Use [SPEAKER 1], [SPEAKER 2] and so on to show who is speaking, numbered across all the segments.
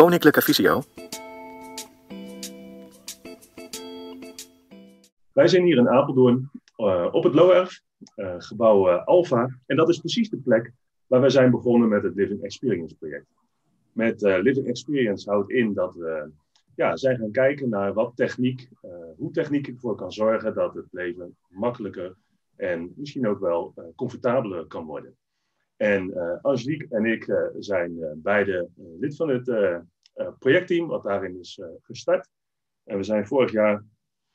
[SPEAKER 1] Koninklijke Visio.
[SPEAKER 2] Wij zijn hier in Apeldoorn uh, op het Loerf, uh, gebouw uh, Alpha. En dat is precies de plek waar wij zijn begonnen met het Living Experience project. Met Living Experience houdt in dat we ja, zijn gaan kijken naar wat techniek, hoe techniek ervoor kan zorgen dat het leven makkelijker en misschien ook wel comfortabeler kan worden. En Angelique en ik zijn beide lid van het projectteam, wat daarin is gestart. En we zijn vorig jaar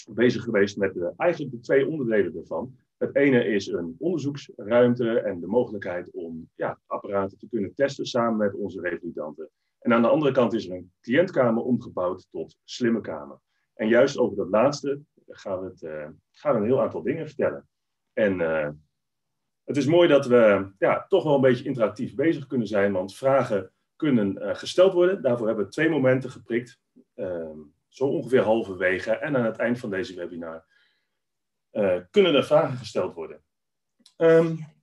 [SPEAKER 2] bezig geweest met de, eigenlijk de twee onderdelen ervan. Het ene is een onderzoeksruimte en de mogelijkheid om ja, apparaten te kunnen testen samen met onze revalidanten. En aan de andere kant is er een cliëntkamer omgebouwd tot slimme kamer. En juist over dat laatste gaan we, het, uh, gaan we een heel aantal dingen vertellen. En het is mooi dat we ja, toch wel een beetje interactief bezig kunnen zijn, want vragen kunnen uh, gesteld worden. Daarvoor hebben we twee momenten geprikt. Ehm, zo ongeveer halverwege en aan het eind van deze webinar uh, kunnen er vragen gesteld worden. Um,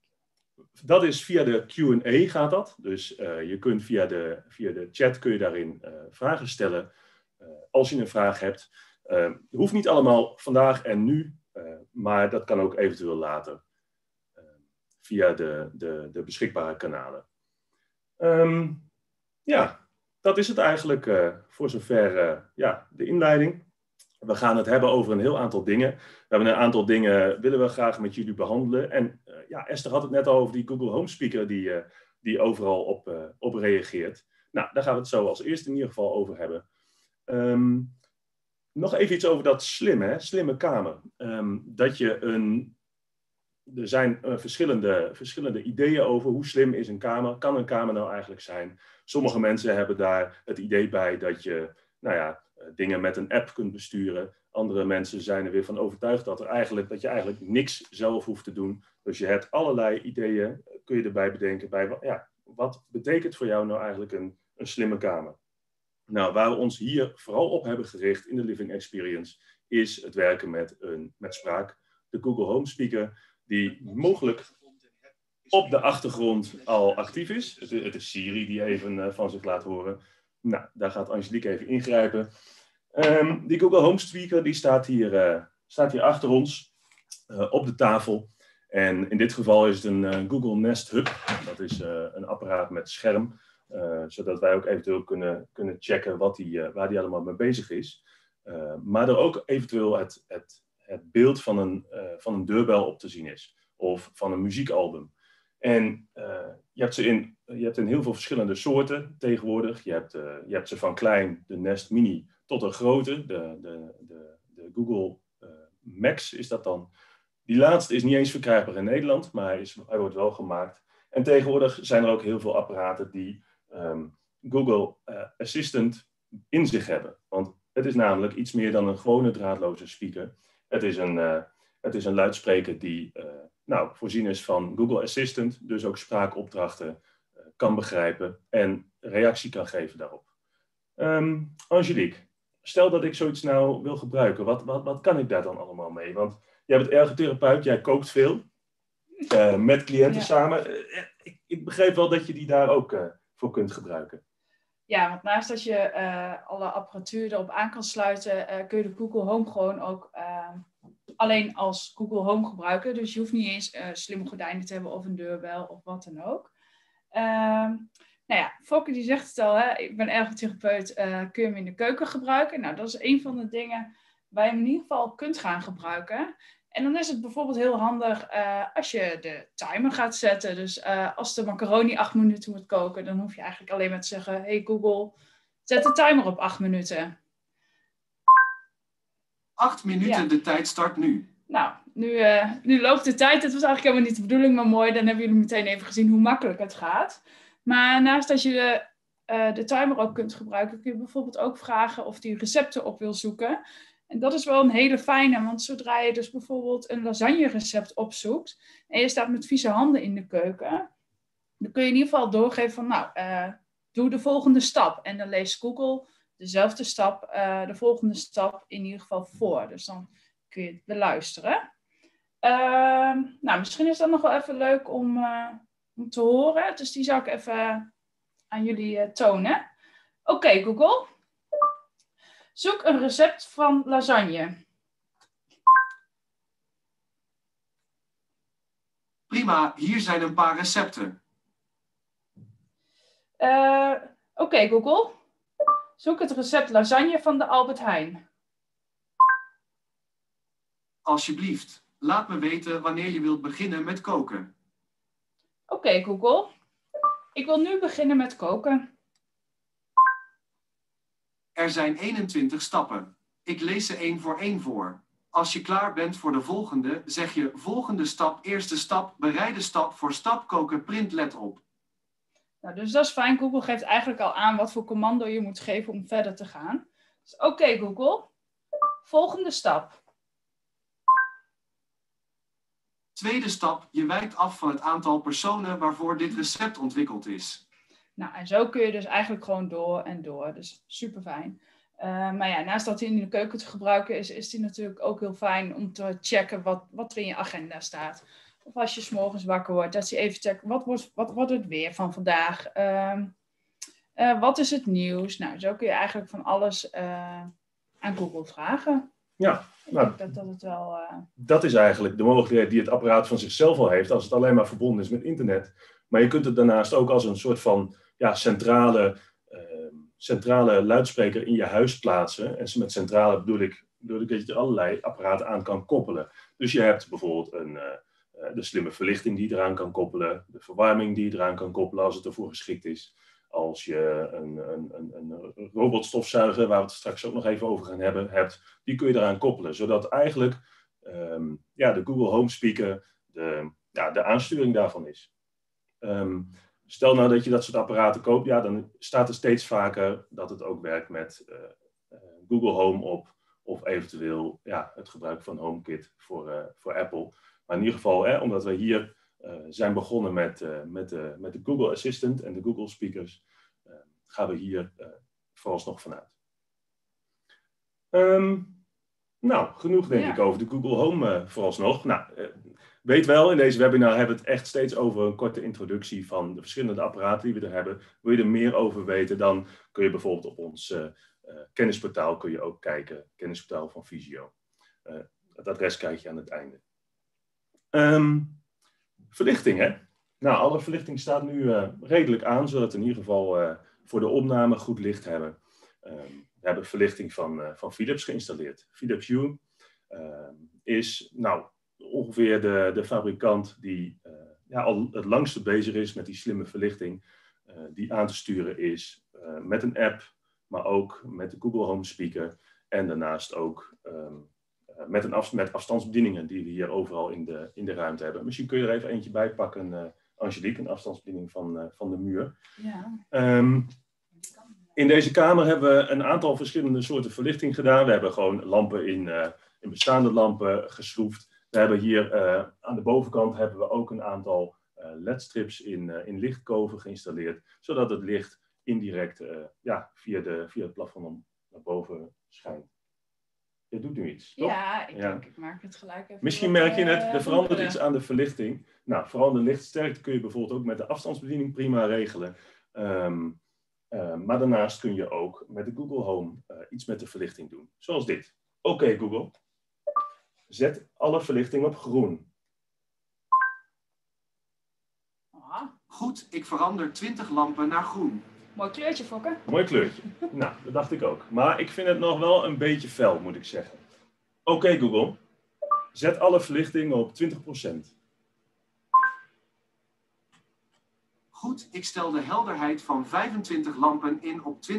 [SPEAKER 2] dat is via de Q&A gaat dat. Dus uh, je kunt via de, via de chat kun je daarin vragen stellen als je een vraag hebt. het hoeft niet allemaal vandaag en nu, maar dat kan ook eventueel later via de, de, de beschikbare kanalen. Um, ja, dat is het eigenlijk uh, voor zover uh, ja, de inleiding. We gaan het hebben over een heel aantal dingen. We hebben een aantal dingen willen we graag met jullie behandelen. En ja, Esther had het net al over die Google Home Speaker die, die overal op, op reageert. Nou, daar gaan we het zo als eerste in ieder geval over hebben. Um, nog even iets over dat slimme, slimme kamer. Um, dat je een er zijn uh, verschillende, verschillende ideeën over hoe slim is een kamer. Kan een kamer nou eigenlijk zijn? Sommige mensen hebben daar het idee bij dat je nou ja, uh, dingen met een app kunt besturen. Andere mensen zijn er weer van overtuigd dat, er eigenlijk, dat je eigenlijk niks zelf hoeft te doen. Dus je hebt allerlei ideeën, kun je erbij bedenken. Bij, ja, wat betekent voor jou nou eigenlijk een, een slimme kamer? Nou, waar we ons hier vooral op hebben gericht in de Living Experience, is het werken met, een, met spraak. De Google Home Speaker die mogelijk op de achtergrond al actief is. Het, is Siri die even uh, van zich laat horen. Nou, daar gaat Angelique even ingrijpen. Um, die Google Home Speaker die staat, hier, uh, staat hier achter ons uh, op de tafel. En in dit geval is het een Google Nest Hub. Dat is een apparaat met scherm. zodat wij ook eventueel kunnen, kunnen checken wat die, waar die allemaal mee bezig is. maar er ook eventueel het, het het beeld van een, uh, van een deurbel op te zien is. Of van een muziekalbum. En uh, je, hebt ze in, je hebt in heel veel verschillende soorten tegenwoordig. Je hebt, uh, je hebt ze van klein, de Nest Mini, tot een grote, de, de, de, de Google Max is dat dan. Die laatste is niet eens verkrijgbaar in Nederland, maar is, hij wordt wel gemaakt. En tegenwoordig zijn er ook heel veel apparaten die um, Google Assistant in zich hebben. Want het is namelijk iets meer dan een gewone draadloze speaker. Het is een, uh, het is een luidspreker die uh, nou, voorzien is van Google Assistant, dus ook spraakopdrachten uh, kan begrijpen en reactie kan geven daarop. Um, Angelique, stel dat ik zoiets nou wil gebruiken, wat, wat, wat kan ik daar dan allemaal mee? Want jij bent ergotherapeut, jij kookt veel met cliënten ja. samen. Ik, ik, begreep wel dat je die daar ook voor kunt gebruiken.
[SPEAKER 3] Ja, want naast dat je uh, alle apparatuur erop aan kan sluiten, uh, kun je de Google Home gewoon ook uh, alleen als Google Home gebruiken. Dus je hoeft niet eens slimme gordijnen te hebben of een deurbel of wat dan ook. Ehm, nou ja, Fokke die zegt het al, hè, ik ben ergotherapeut, kun je hem in de keuken gebruiken? Nou, dat is een van de dingen waar je hem in ieder geval kunt gaan gebruiken. En dan is het bijvoorbeeld heel handig uh, als je de timer gaat zetten. Dus uh, als de macaroni acht minuten moet koken, dan hoef je eigenlijk alleen maar te zeggen: Hey Google, zet de timer op acht minuten.
[SPEAKER 4] Acht minuten, ja. de tijd start nu.
[SPEAKER 3] Nou, nu, uh, nu loopt de tijd. Dat was eigenlijk helemaal niet de bedoeling, maar mooi. Dan hebben jullie meteen even gezien hoe makkelijk het gaat. Maar naast dat je de, de timer ook kunt gebruiken, kun je bijvoorbeeld ook vragen of die recepten op wil zoeken. En dat is wel een hele fijne, want zodra je dus bijvoorbeeld een lasagne recept opzoekt en je staat met vieze handen in de keuken, dan kun je in ieder geval doorgeven van nou, uh, doe de volgende stap. En dan leest Google dezelfde stap, uh, de volgende stap in ieder geval voor. Dus dan kun je het beluisteren. Uh, nou, misschien is dat nog wel even leuk om, uh, om te horen. Dus die zou ik even aan jullie tonen. Oké, Google. Zoek een recept van lasagne.
[SPEAKER 4] Prima, hier zijn een paar recepten.
[SPEAKER 3] Uh, Oké, Google. Zoek het recept lasagne van de Albert Heijn.
[SPEAKER 4] Alsjeblieft, laat me weten wanneer je wilt beginnen met koken.
[SPEAKER 3] Oké, Google. Ik wil nu beginnen met koken.
[SPEAKER 4] Er zijn 21 stappen. Ik lees ze één voor één voor. Als je klaar bent voor de volgende, zeg je volgende stap, eerste stap, bereide stap voor stap koken, print let op.
[SPEAKER 3] Nou, dus dat is fijn. Google geeft eigenlijk al aan wat voor commando je moet geven om verder te gaan. Dus oké Google, volgende stap.
[SPEAKER 4] Tweede stap, je wijkt af van het aantal personen waarvoor dit recept ontwikkeld is.
[SPEAKER 3] Nou, en zo kun je dus eigenlijk gewoon door en door. Dus super fijn. Eh, maar ja, naast dat hij in de keuken te gebruiken is, is die natuurlijk ook heel fijn om te checken wat, wat er in je agenda staat. Of als je s'morgens wakker wordt, dat je even checkt, wat wordt, wat wordt het weer van vandaag? Eh, wat is het nieuws? Nou, zo kun je eigenlijk van alles uh, aan Google vragen.
[SPEAKER 2] Ja,
[SPEAKER 3] nou, dat, dat, het wel,
[SPEAKER 2] dat is eigenlijk de mogelijkheid die het apparaat van zichzelf al heeft, als het alleen maar verbonden is met internet. Maar je kunt het daarnaast ook als een soort van ja, centrale centrale luidspreker in je huis plaatsen. En met centrale bedoel ik, bedoel ik dat je er allerlei apparaten aan kan koppelen. Dus je hebt bijvoorbeeld een, uh, de slimme verlichting die je eraan kan koppelen, de verwarming die je eraan kan koppelen als het ervoor geschikt is. Als je een, een, een, een robotstofzuiger, waar we het straks ook nog even over gaan hebben, hebt, die kun je eraan koppelen. Zodat eigenlijk um, ja, de Google Home Speaker de, ja, de aansturing daarvan is. Um, Stel nou dat je dat soort apparaten koopt, ja, dan staat er steeds vaker dat het ook werkt met uh, uh, Google Home op, of eventueel ja, het gebruik van HomeKit voor, uh, voor Apple. Maar in ieder geval, hè, omdat we hier zijn begonnen met, met, de, met de Google Assistant en de Google Speakers, gaan we hier vooralsnog vanuit. Um, nou, genoeg denk ja. ik over de Google Home vooralsnog. Nou, Weet wel, in deze webinar hebben we het echt steeds over een korte introductie van de verschillende apparaten die we er hebben. Wil je er meer over weten, dan kun je bijvoorbeeld op ons uh, uh, kennisportaal kun je ook kijken, kennisportaal van Visio. Uh, het adres krijg je aan het einde. Um, verlichting, hè? Nou, alle verlichting staat nu redelijk aan, zodat we in ieder geval voor de opname goed licht hebben. Um, we hebben verlichting van, van Philips geïnstalleerd. Philips Hue ehm, is, nou, ongeveer de, de fabrikant die uh, ja, al het langste bezig is met die slimme verlichting, uh, die aan te sturen is uh, met een app, maar ook met de Google Home Speaker en daarnaast ook um, met, een af, met afstandsbedieningen die we hier overal in de, in de ruimte hebben. Misschien kun je er even eentje bij pakken, Angelique, een afstandsbediening van, van de muur.
[SPEAKER 3] Ja.
[SPEAKER 2] Um, in deze kamer hebben we een aantal verschillende soorten verlichting gedaan. We hebben gewoon lampen in, in bestaande lampen geschroefd. We hebben hier uh, aan de bovenkant hebben we ook een aantal uh, ledstrips in, uh, in lichtkoven geïnstalleerd, zodat het licht indirect ja, via, de, via het plafond naar boven schijnt. Je doet nu iets, toch?
[SPEAKER 3] Ja, ik, ja. Denk, ik maak het gelijk even.
[SPEAKER 2] Misschien merk je het, er verandert iets aan de verlichting. Nou, vooral de lichtsterkte kun je bijvoorbeeld ook met de afstandsbediening prima regelen. Um, maar daarnaast kun je ook met de Google Home iets met de verlichting doen, zoals dit. Oké okay, Google, Zet alle verlichting op groen.
[SPEAKER 4] Goed, ik verander 20 lampen naar groen.
[SPEAKER 3] Mooi kleurtje, Fokke.
[SPEAKER 2] Mooi kleurtje. nou, dat dacht ik ook. Maar ik vind het nog wel een beetje fel, moet ik zeggen. Oké, okay, Google. Zet alle verlichting op 20%.
[SPEAKER 4] Goed, ik stel de helderheid van 25 lampen in op 20%.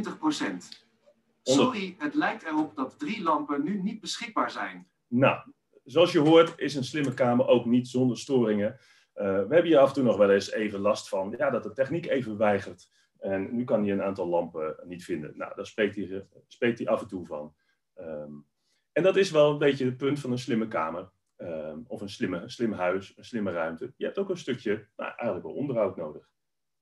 [SPEAKER 4] Sorry, het lijkt erop dat drie lampen nu niet beschikbaar zijn.
[SPEAKER 2] Nou, zoals je hoort is een slimme kamer ook niet zonder storingen. Uh, we hebben hier af en toe nog wel eens even last van ja, dat de techniek even weigert. En nu kan hij een aantal lampen niet vinden. Nou, daar spreekt hij, spreekt hij af en toe van. Um, en dat is wel een beetje het punt van een slimme kamer. Um, of een slimme, slim huis, een slimme ruimte. Je hebt ook een stukje, nou, eigenlijk wel onderhoud nodig.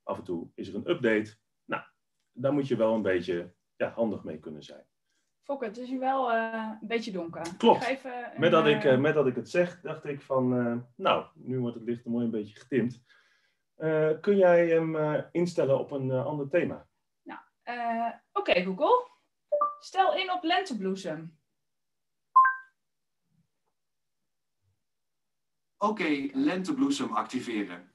[SPEAKER 2] Af en toe is er een update. Nou, daar moet je wel een beetje ja, handig mee kunnen zijn.
[SPEAKER 3] Fokke, het is hier wel uh, een beetje donker.
[SPEAKER 2] Klopt.
[SPEAKER 3] Ik een,
[SPEAKER 2] met, dat ik, uh, met dat ik het zeg, dacht ik van, uh, nou, nu wordt het licht mooi een beetje getimd. kun jij hem instellen op een ander thema?
[SPEAKER 3] Nou, Eh, Oké, Google. Stel in op lentebloesem.
[SPEAKER 4] Oké, lentebloesem activeren.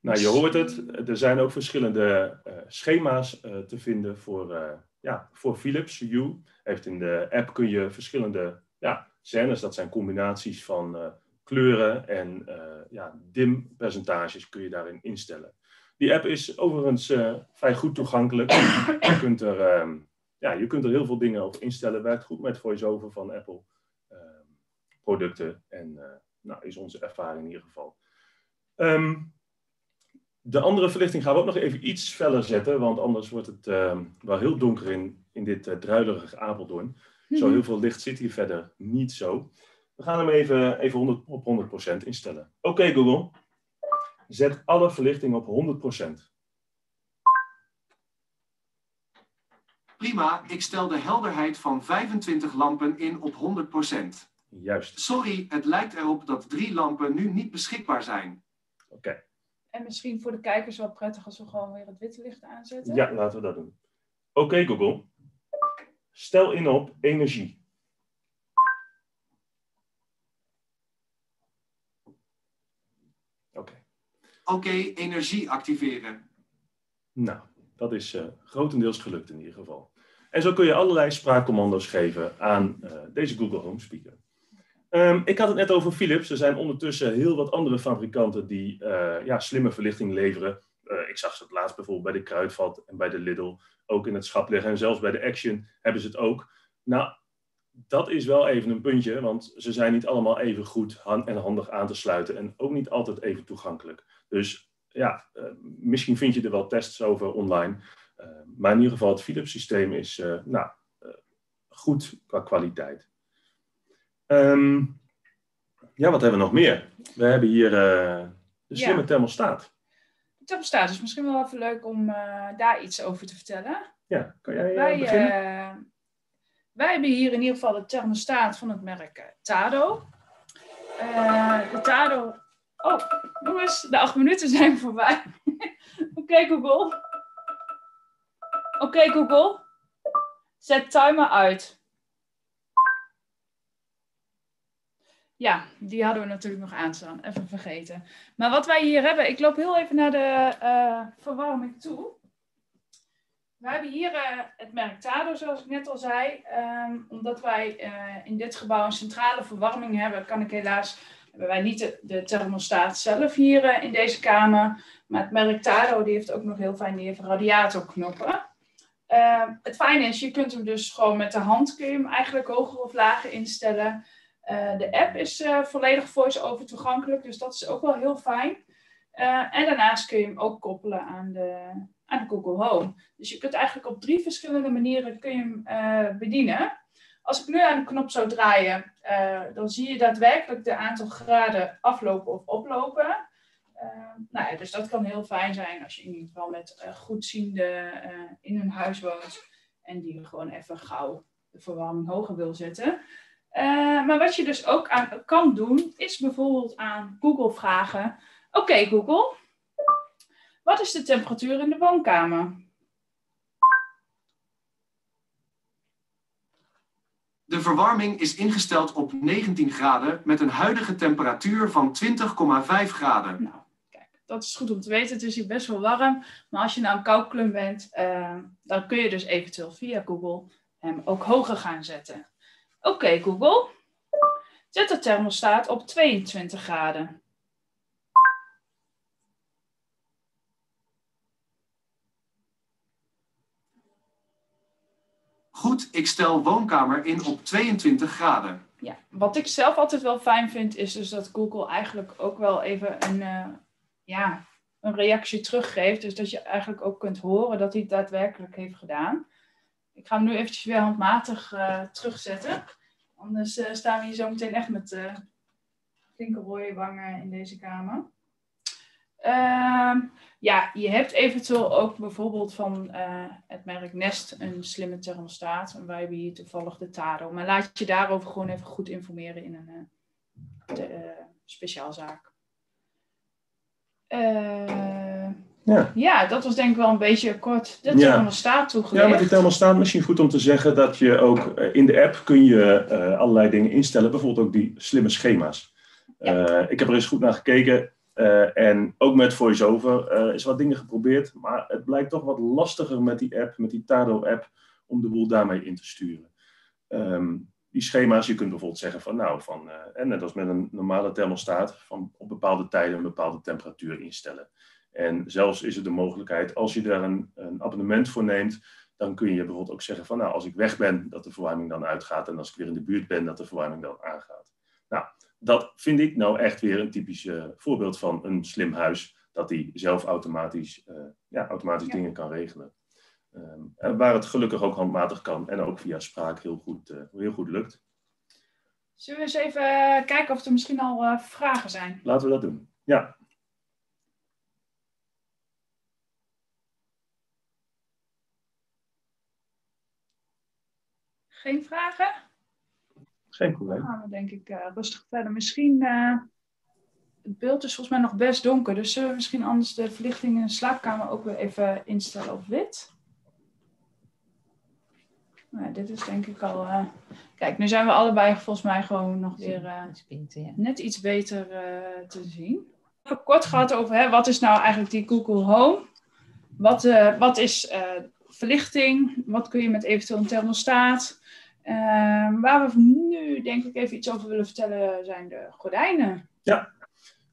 [SPEAKER 2] Nou, je hoort het. Er zijn ook verschillende eh, schema's eh, te vinden voor, eh, ja, voor Philips Hue. Heeft in de app kun je verschillende ja, scènes, dat zijn combinaties van eh, kleuren en eh, ja, dimpercentages kun je daarin instellen. Die app is overigens eh, vrij goed toegankelijk. je, kunt er, ehm, ja, je kunt er heel veel dingen op instellen. Werkt goed met VoiceOver van Apple ehm, producten. En nou, is onze ervaring in ieder geval. Ehm, de andere verlichting gaan we ook nog even iets feller zetten, want anders wordt het ehm, wel heel donker in, in dit uh, druilerige Apeldoorn. Zo heel veel licht zit hier verder niet zo. We gaan hem even, even 100, op 100% instellen. Oké Google, zet alle verlichting op 100%.
[SPEAKER 4] Prima, ik stel de helderheid van 25 lampen in op 100%.
[SPEAKER 2] Juist,
[SPEAKER 4] Sorry, het lijkt erop dat drie lampen nu niet beschikbaar zijn.
[SPEAKER 2] oké.
[SPEAKER 3] En misschien voor de kijkers wel prettig als we gewoon weer het witte licht aanzetten.
[SPEAKER 2] Ja, laten we dat doen. Oké Google, stel in op energie. Oké.
[SPEAKER 4] Oké, energie activeren.
[SPEAKER 2] Nou, dat is eh, grotendeels gelukt in ieder geval. En zo kun je allerlei spraakcommando's geven aan eh, deze Google Home Speaker. Ehm, ik had het net over Philips. Er zijn ondertussen heel wat andere fabrikanten die eh, ja, slimme verlichting leveren. Eh, ik zag ze het laatst bijvoorbeeld bij de Kruidvat en bij de Lidl. Ook in het schap liggen. En zelfs bij de Action hebben ze het ook. Nou, dat is wel even een puntje. Want ze zijn niet allemaal even goed en handig aan te sluiten. En ook niet altijd even toegankelijk. Dus ja, eh, misschien vind je er wel tests over online. Uh, maar in ieder geval, het Philips systeem is uh, nou, uh, goed qua kwaliteit. Um, ja, wat hebben we nog meer? We hebben hier de slimme
[SPEAKER 3] Ja.
[SPEAKER 2] thermostaat.
[SPEAKER 3] De thermostaat is misschien wel even leuk om daar iets over te vertellen.
[SPEAKER 2] Ja, kan jij
[SPEAKER 3] wij,
[SPEAKER 2] beginnen?
[SPEAKER 3] wij hebben hier in ieder geval de thermostaat van het merk Tado. de Tado... Oh, jongens, de acht minuten zijn voorbij. Oké, Google. Oké, Google. Zet timer uit. Ja, die hadden we natuurlijk nog aanstaan. Even vergeten. Maar wat wij hier hebben, ik loop heel even naar de uh, verwarming toe. We hebben hier uh, het merk Tado, zoals ik net al zei. Um, omdat wij uh, in dit gebouw een centrale verwarming hebben, kan ik helaas, hebben wij niet de, thermostaat zelf hier in deze kamer. Maar het merk Tado, die heeft ook nog heel fijn, die radiatorknoppen. Uh, het fijne is, je kunt hem dus gewoon met de hand, kun je hem eigenlijk hoger of lager instellen. Uh, de app is uh, volledig voice-over toegankelijk, dus dat is ook wel heel fijn. Uh, en daarnaast kun je hem ook koppelen aan de, aan de Google Home. Dus je kunt eigenlijk op drie verschillende manieren kun je hem bedienen. Als ik nu aan de knop zou draaien, dan zie je daadwerkelijk de aantal graden aflopen of oplopen. nou ja, dus dat kan heel fijn zijn als je in ieder geval met goedziende in een huis woont en die gewoon even gauw de verwarming hoger wil zetten. Uh, maar wat je dus ook aan, kan doen, is bijvoorbeeld aan Google vragen: Oké, okay, Google, wat is de temperatuur in de woonkamer?
[SPEAKER 4] De verwarming is ingesteld op 19 graden met een huidige temperatuur van 20,5 graden.
[SPEAKER 3] Nou, kijk, dat is goed om te weten. Het is hier best wel warm. Maar als je nou een koudklum bent, uh, dan kun je dus eventueel via Google hem ook hoger gaan zetten. Oké, okay, Google. Zet de thermostaat op 22 graden.
[SPEAKER 4] Goed, ik stel woonkamer in op 22 graden.
[SPEAKER 3] Ja, wat ik zelf altijd wel fijn vind, is dus dat Google eigenlijk ook wel even een, uh, ja, een reactie teruggeeft. Dus dat je eigenlijk ook kunt horen dat hij het daadwerkelijk heeft gedaan. Ik ga hem nu eventjes weer handmatig uh, terugzetten. Anders uh, staan we hier zo meteen echt met uh, flinke wangen in deze kamer. Uh, ja, je hebt eventueel ook bijvoorbeeld van het merk Nest een slimme thermostaat. En wij hebben hier toevallig de Tado. Maar laat je daarover gewoon even goed informeren in een de, speciaalzaak.
[SPEAKER 2] Ja.
[SPEAKER 3] ja, dat was denk ik wel een beetje kort. De thermostaat toegelicht.
[SPEAKER 2] Ja, met die thermostaat misschien goed om te zeggen dat je ook eh, in de app kun je eh, allerlei dingen instellen. Bijvoorbeeld ook die slimme schema's. Eh, ik heb er eens goed naar gekeken. en ook met VoiceOver is wat dingen geprobeerd. Maar het blijkt toch wat lastiger met die app, met die Tado-app, om de boel daarmee in te sturen. Ehm, die schema's, je kunt bijvoorbeeld zeggen van nou, van, en net als met een normale thermostaat, van op bepaalde tijden een bepaalde temperatuur instellen. En zelfs is er de mogelijkheid, als je daar een, een abonnement voor neemt, dan kun je bijvoorbeeld ook zeggen van nou, als ik weg ben, dat de verwarming dan uitgaat. En als ik weer in de buurt ben, dat de verwarming dan aangaat. Nou, dat vind ik nou echt weer een typisch eh, voorbeeld van een slim huis. Dat die zelf automatisch, eh, ja, automatisch
[SPEAKER 3] Ja.
[SPEAKER 2] dingen kan regelen. Ehm, en waar het gelukkig ook handmatig kan en ook via spraak heel goed, eh, heel goed lukt.
[SPEAKER 3] Zullen we eens even eh, kijken of er misschien al eh, vragen zijn?
[SPEAKER 2] Laten we dat doen. Ja,
[SPEAKER 3] Geen vragen?
[SPEAKER 2] geen probleem.
[SPEAKER 3] Dan gaan we denk ik eh, rustig verder. Misschien, eh, het beeld is volgens mij nog best donker. Dus zullen we misschien anders de verlichting in de slaapkamer ook weer even instellen op wit? Nou, dit is denk ik al... eh, Kijk, nu zijn we allebei volgens mij gewoon nog weer eh,
[SPEAKER 1] Spinten, ja.
[SPEAKER 3] net iets beter eh, te zien. Even kort gehad over hè, wat is nou eigenlijk die Google Home? Wat, eh, wat is eh, verlichting? Wat kun je met eventueel een thermostaat? Eh, waar we nu denk ik even iets over willen vertellen zijn de gordijnen.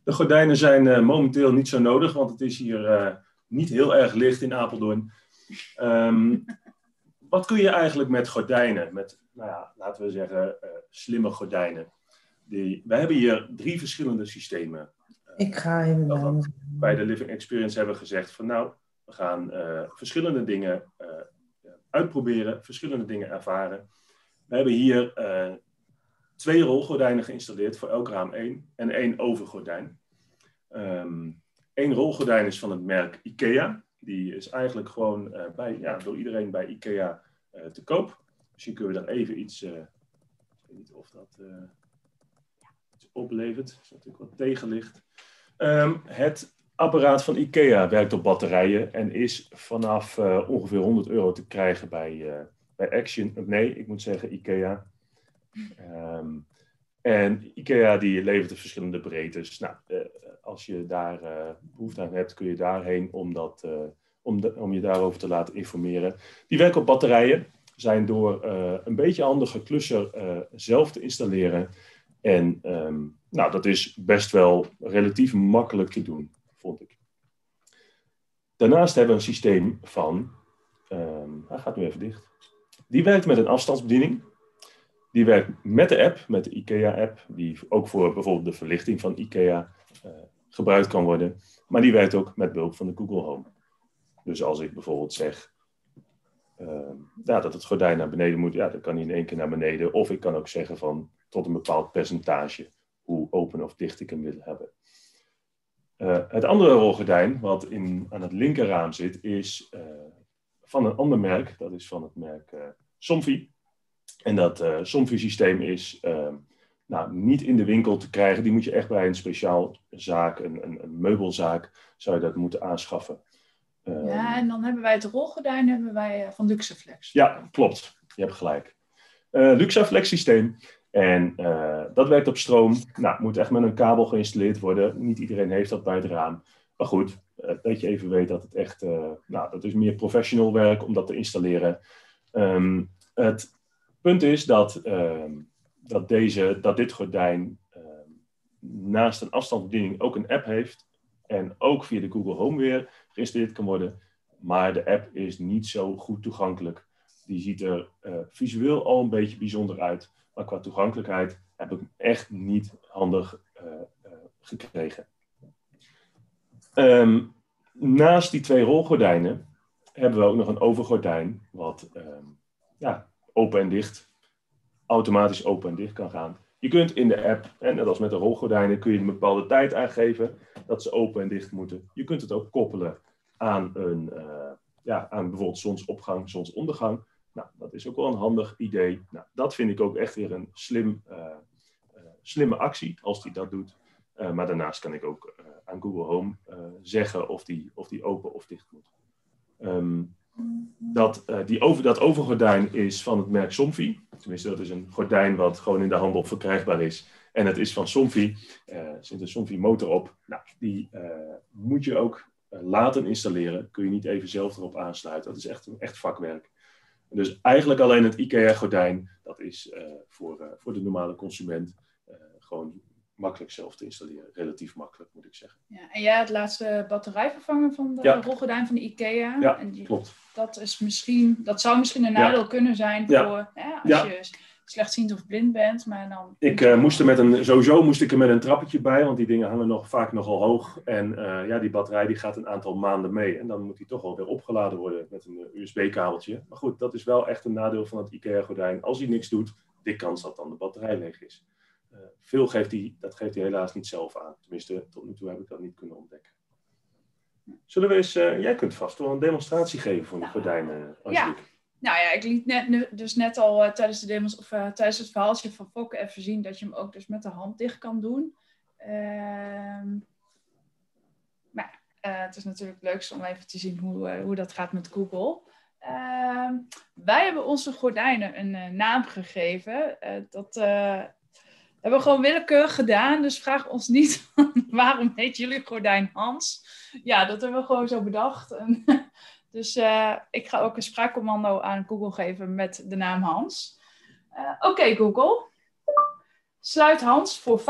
[SPEAKER 2] De gordijnen zijn eh, momenteel niet zo nodig, want het is hier eh, niet heel erg licht in Apeldoorn. Ehm, wat kun je eigenlijk met gordijnen? Met, nou ja, laten we zeggen, eh, slimme gordijnen. Die, we hebben hier drie verschillende systemen.
[SPEAKER 1] Ik ga even
[SPEAKER 2] bij de Living Experience hebben gezegd van nou, we gaan eh, verschillende dingen eh, uitproberen, verschillende dingen ervaren. We hebben hier eh, twee rolgordijnen geïnstalleerd, voor elk raam één en één overgordijn. Eén rolgordijn is van het merk IKEA. Die is eigenlijk gewoon bij, ja, door iedereen bij IKEA te koop. Misschien kunnen we daar even iets, eh, ik weet niet of dat iets oplevert. Er is natuurlijk wat tegenlicht. Ehm, het apparaat van IKEA werkt op batterijen en is vanaf eh, ongeveer 100 euro te krijgen bij, eh, bij Action. Nee, ik moet zeggen IKEA. Ehm, en IKEA die levert de verschillende breedtes. Nou, eh, als je daar eh, behoefte aan hebt, kun je daarheen om, dat, om, om je daarover te laten informeren. Die werken op batterijen, zijn door een beetje handige klusser zelf te installeren. En ehm, nou, dat is best wel relatief makkelijk te doen, vond ik. Daarnaast hebben we een systeem van. ehm, hij gaat nu even dicht. Die werkt met een afstandsbediening. Die werkt met de app, met de IKEA-app, die ook voor bijvoorbeeld de verlichting van IKEA eh, gebruikt kan worden. Maar die werkt ook met behulp van de Google Home. Dus als ik bijvoorbeeld zeg ehm, ja, dat het gordijn naar beneden moet, ja, dan kan hij in één keer naar beneden. Of ik kan ook zeggen van tot een bepaald percentage hoe open of dicht ik hem wil hebben. Eh, het andere rolgordijn, wat in, aan het linkerraam zit, is eh, van een ander merk. Dat is van het merk eh Somfy. En dat eh Somfy-systeem is eh, nou, niet in de winkel te krijgen. Die moet je echt bij een speciaal zaak, een, een, een meubelzaak, zou je dat moeten aanschaffen. Eh,
[SPEAKER 3] Ja, en dan hebben wij het rolgordijn hebben wij, van Luxeflex.
[SPEAKER 2] ja, klopt. Je hebt gelijk. Luxaflex systeem. En eh, dat werkt op stroom. Nou, moet echt met een kabel geïnstalleerd worden. Niet iedereen heeft dat bij het raam. Maar goed, eh, dat je even weet dat het echt... eh, nou, dat is meer professional werk om dat te installeren. Ehm, het punt is dat, ehm, dat, deze, dat dit gordijn ehm, naast een afstandsbediening ook een app heeft. En ook via de Google Home weer geïnstalleerd kan worden. Maar de app is niet zo goed toegankelijk. Die ziet er visueel al een beetje bijzonder uit. Maar qua toegankelijkheid heb ik echt niet handig eh, eh, gekregen. Ehm, naast die twee rolgordijnen hebben we ook nog een overgordijn. Wat ehm, ja, open en dicht, automatisch open en dicht kan gaan. Je kunt in de app, en net als met de rolgordijnen, kun je een bepaalde tijd aangeven dat ze open en dicht moeten. Je kunt het ook koppelen aan, een, eh, ja, aan bijvoorbeeld zonsopgang, zonsondergang. Nou, dat is ook wel een handig idee. Nou, dat vind ik ook echt weer een slim, eh, eh, slimme actie als die dat doet. Uh, maar daarnaast kan ik ook aan Google Home zeggen of die, of die open of dicht moet. Um, dat, die over, dat overgordijn is van het merk Somfy. Tenminste, dat is een gordijn wat gewoon in de handel verkrijgbaar is. En het is van Somfy. Er zit een Somfy motor op. Nou, die moet je ook laten installeren. Kun je niet even zelf erop aansluiten. Dat is echt, echt vakwerk. Dus eigenlijk alleen het IKEA-gordijn, dat is uh, voor, uh, voor de normale consument uh, gewoon makkelijk zelf te installeren. Relatief makkelijk, moet ik zeggen.
[SPEAKER 3] Ja, en jij had laatste batterij vervangen van de ja. rolgordijn van de IKEA.
[SPEAKER 2] Ja,
[SPEAKER 3] en die,
[SPEAKER 2] klopt.
[SPEAKER 3] Dat, is misschien, dat zou misschien een nadeel ja. kunnen zijn voor ja. als je slechtziend of blind bent. Maar dan...
[SPEAKER 2] Ik uh, moest er met een, sowieso moest ik er met een trappetje bij, want die dingen hangen nog, vaak nogal hoog. En uh, ja, die batterij die gaat een aantal maanden mee. En dan moet die toch wel weer opgeladen worden met een uh, USB-kabeltje. Maar goed, dat is wel echt een nadeel van het IKEA-gordijn. Als hij niks doet, dik kans dat dan de batterij leeg is. veel geeft hij, dat geeft hij helaas niet zelf aan. Tenminste, tot nu toe heb ik dat niet kunnen ontdekken. Zullen we eens, jij kunt vast wel een demonstratie geven van de gordijnen,
[SPEAKER 3] ja. Nou ja, ik liet net, dus net al uh, tijdens, de demos, of, uh, tijdens het verhaaltje van Fokke even zien dat je hem ook dus met de hand dicht kan doen. Uh, maar uh, het is natuurlijk leukste om even te zien hoe, hoe dat gaat met Google. Ehm, wij hebben onze gordijnen een naam gegeven. dat hebben we gewoon willekeurig gedaan. Dus vraag ons niet waarom heet jullie gordijn Hans. Ja, dat hebben we gewoon zo bedacht. Dus uh, ik ga ook een spraakcommando aan Google geven met de naam Hans. Uh, Oké okay, Google, sluit Hans voor 50%.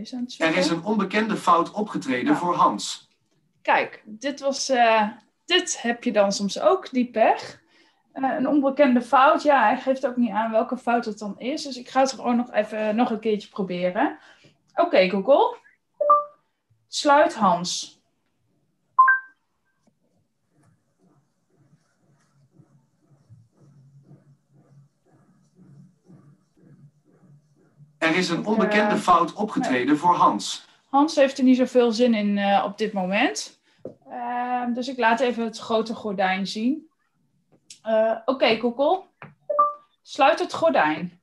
[SPEAKER 4] Is er is een onbekende fout opgetreden voor Hans.
[SPEAKER 3] Kijk, dit, was, uh, dit heb je dan soms ook, die pech. Uh, een onbekende fout, ja, hij geeft ook niet aan welke fout het dan is. Dus ik ga het gewoon nog even nog een keertje proberen. Oké, okay, Google. Sluit Hans.
[SPEAKER 4] Er is een onbekende uh, fout opgetreden nee. voor Hans.
[SPEAKER 3] Hans heeft er niet zoveel zin in uh, op dit moment. Ehm, dus ik laat even het grote gordijn zien. Uh, Oké, okay, Google. Sluit het gordijn.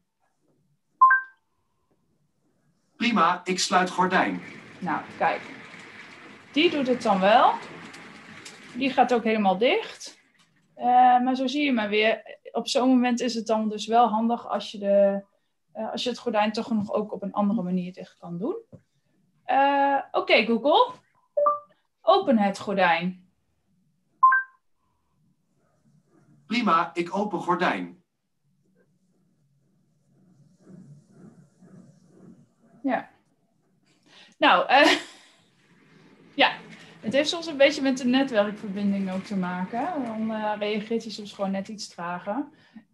[SPEAKER 4] Prima, ik sluit gordijn.
[SPEAKER 3] Nou, kijk. Die doet het dan wel. Die gaat ook helemaal dicht. Uh, maar zo zie je maar weer. Op zo'n moment is het dan dus wel handig als je, de, uh, als je het gordijn toch nog ook op een andere manier dicht kan doen. Oké, okay, Google. Open het gordijn.
[SPEAKER 4] Prima, ik open gordijn.
[SPEAKER 3] Ja. Nou, uh, ja. Het heeft soms een beetje met de netwerkverbinding ook te maken. Dan uh, reageert hij soms gewoon net iets trager.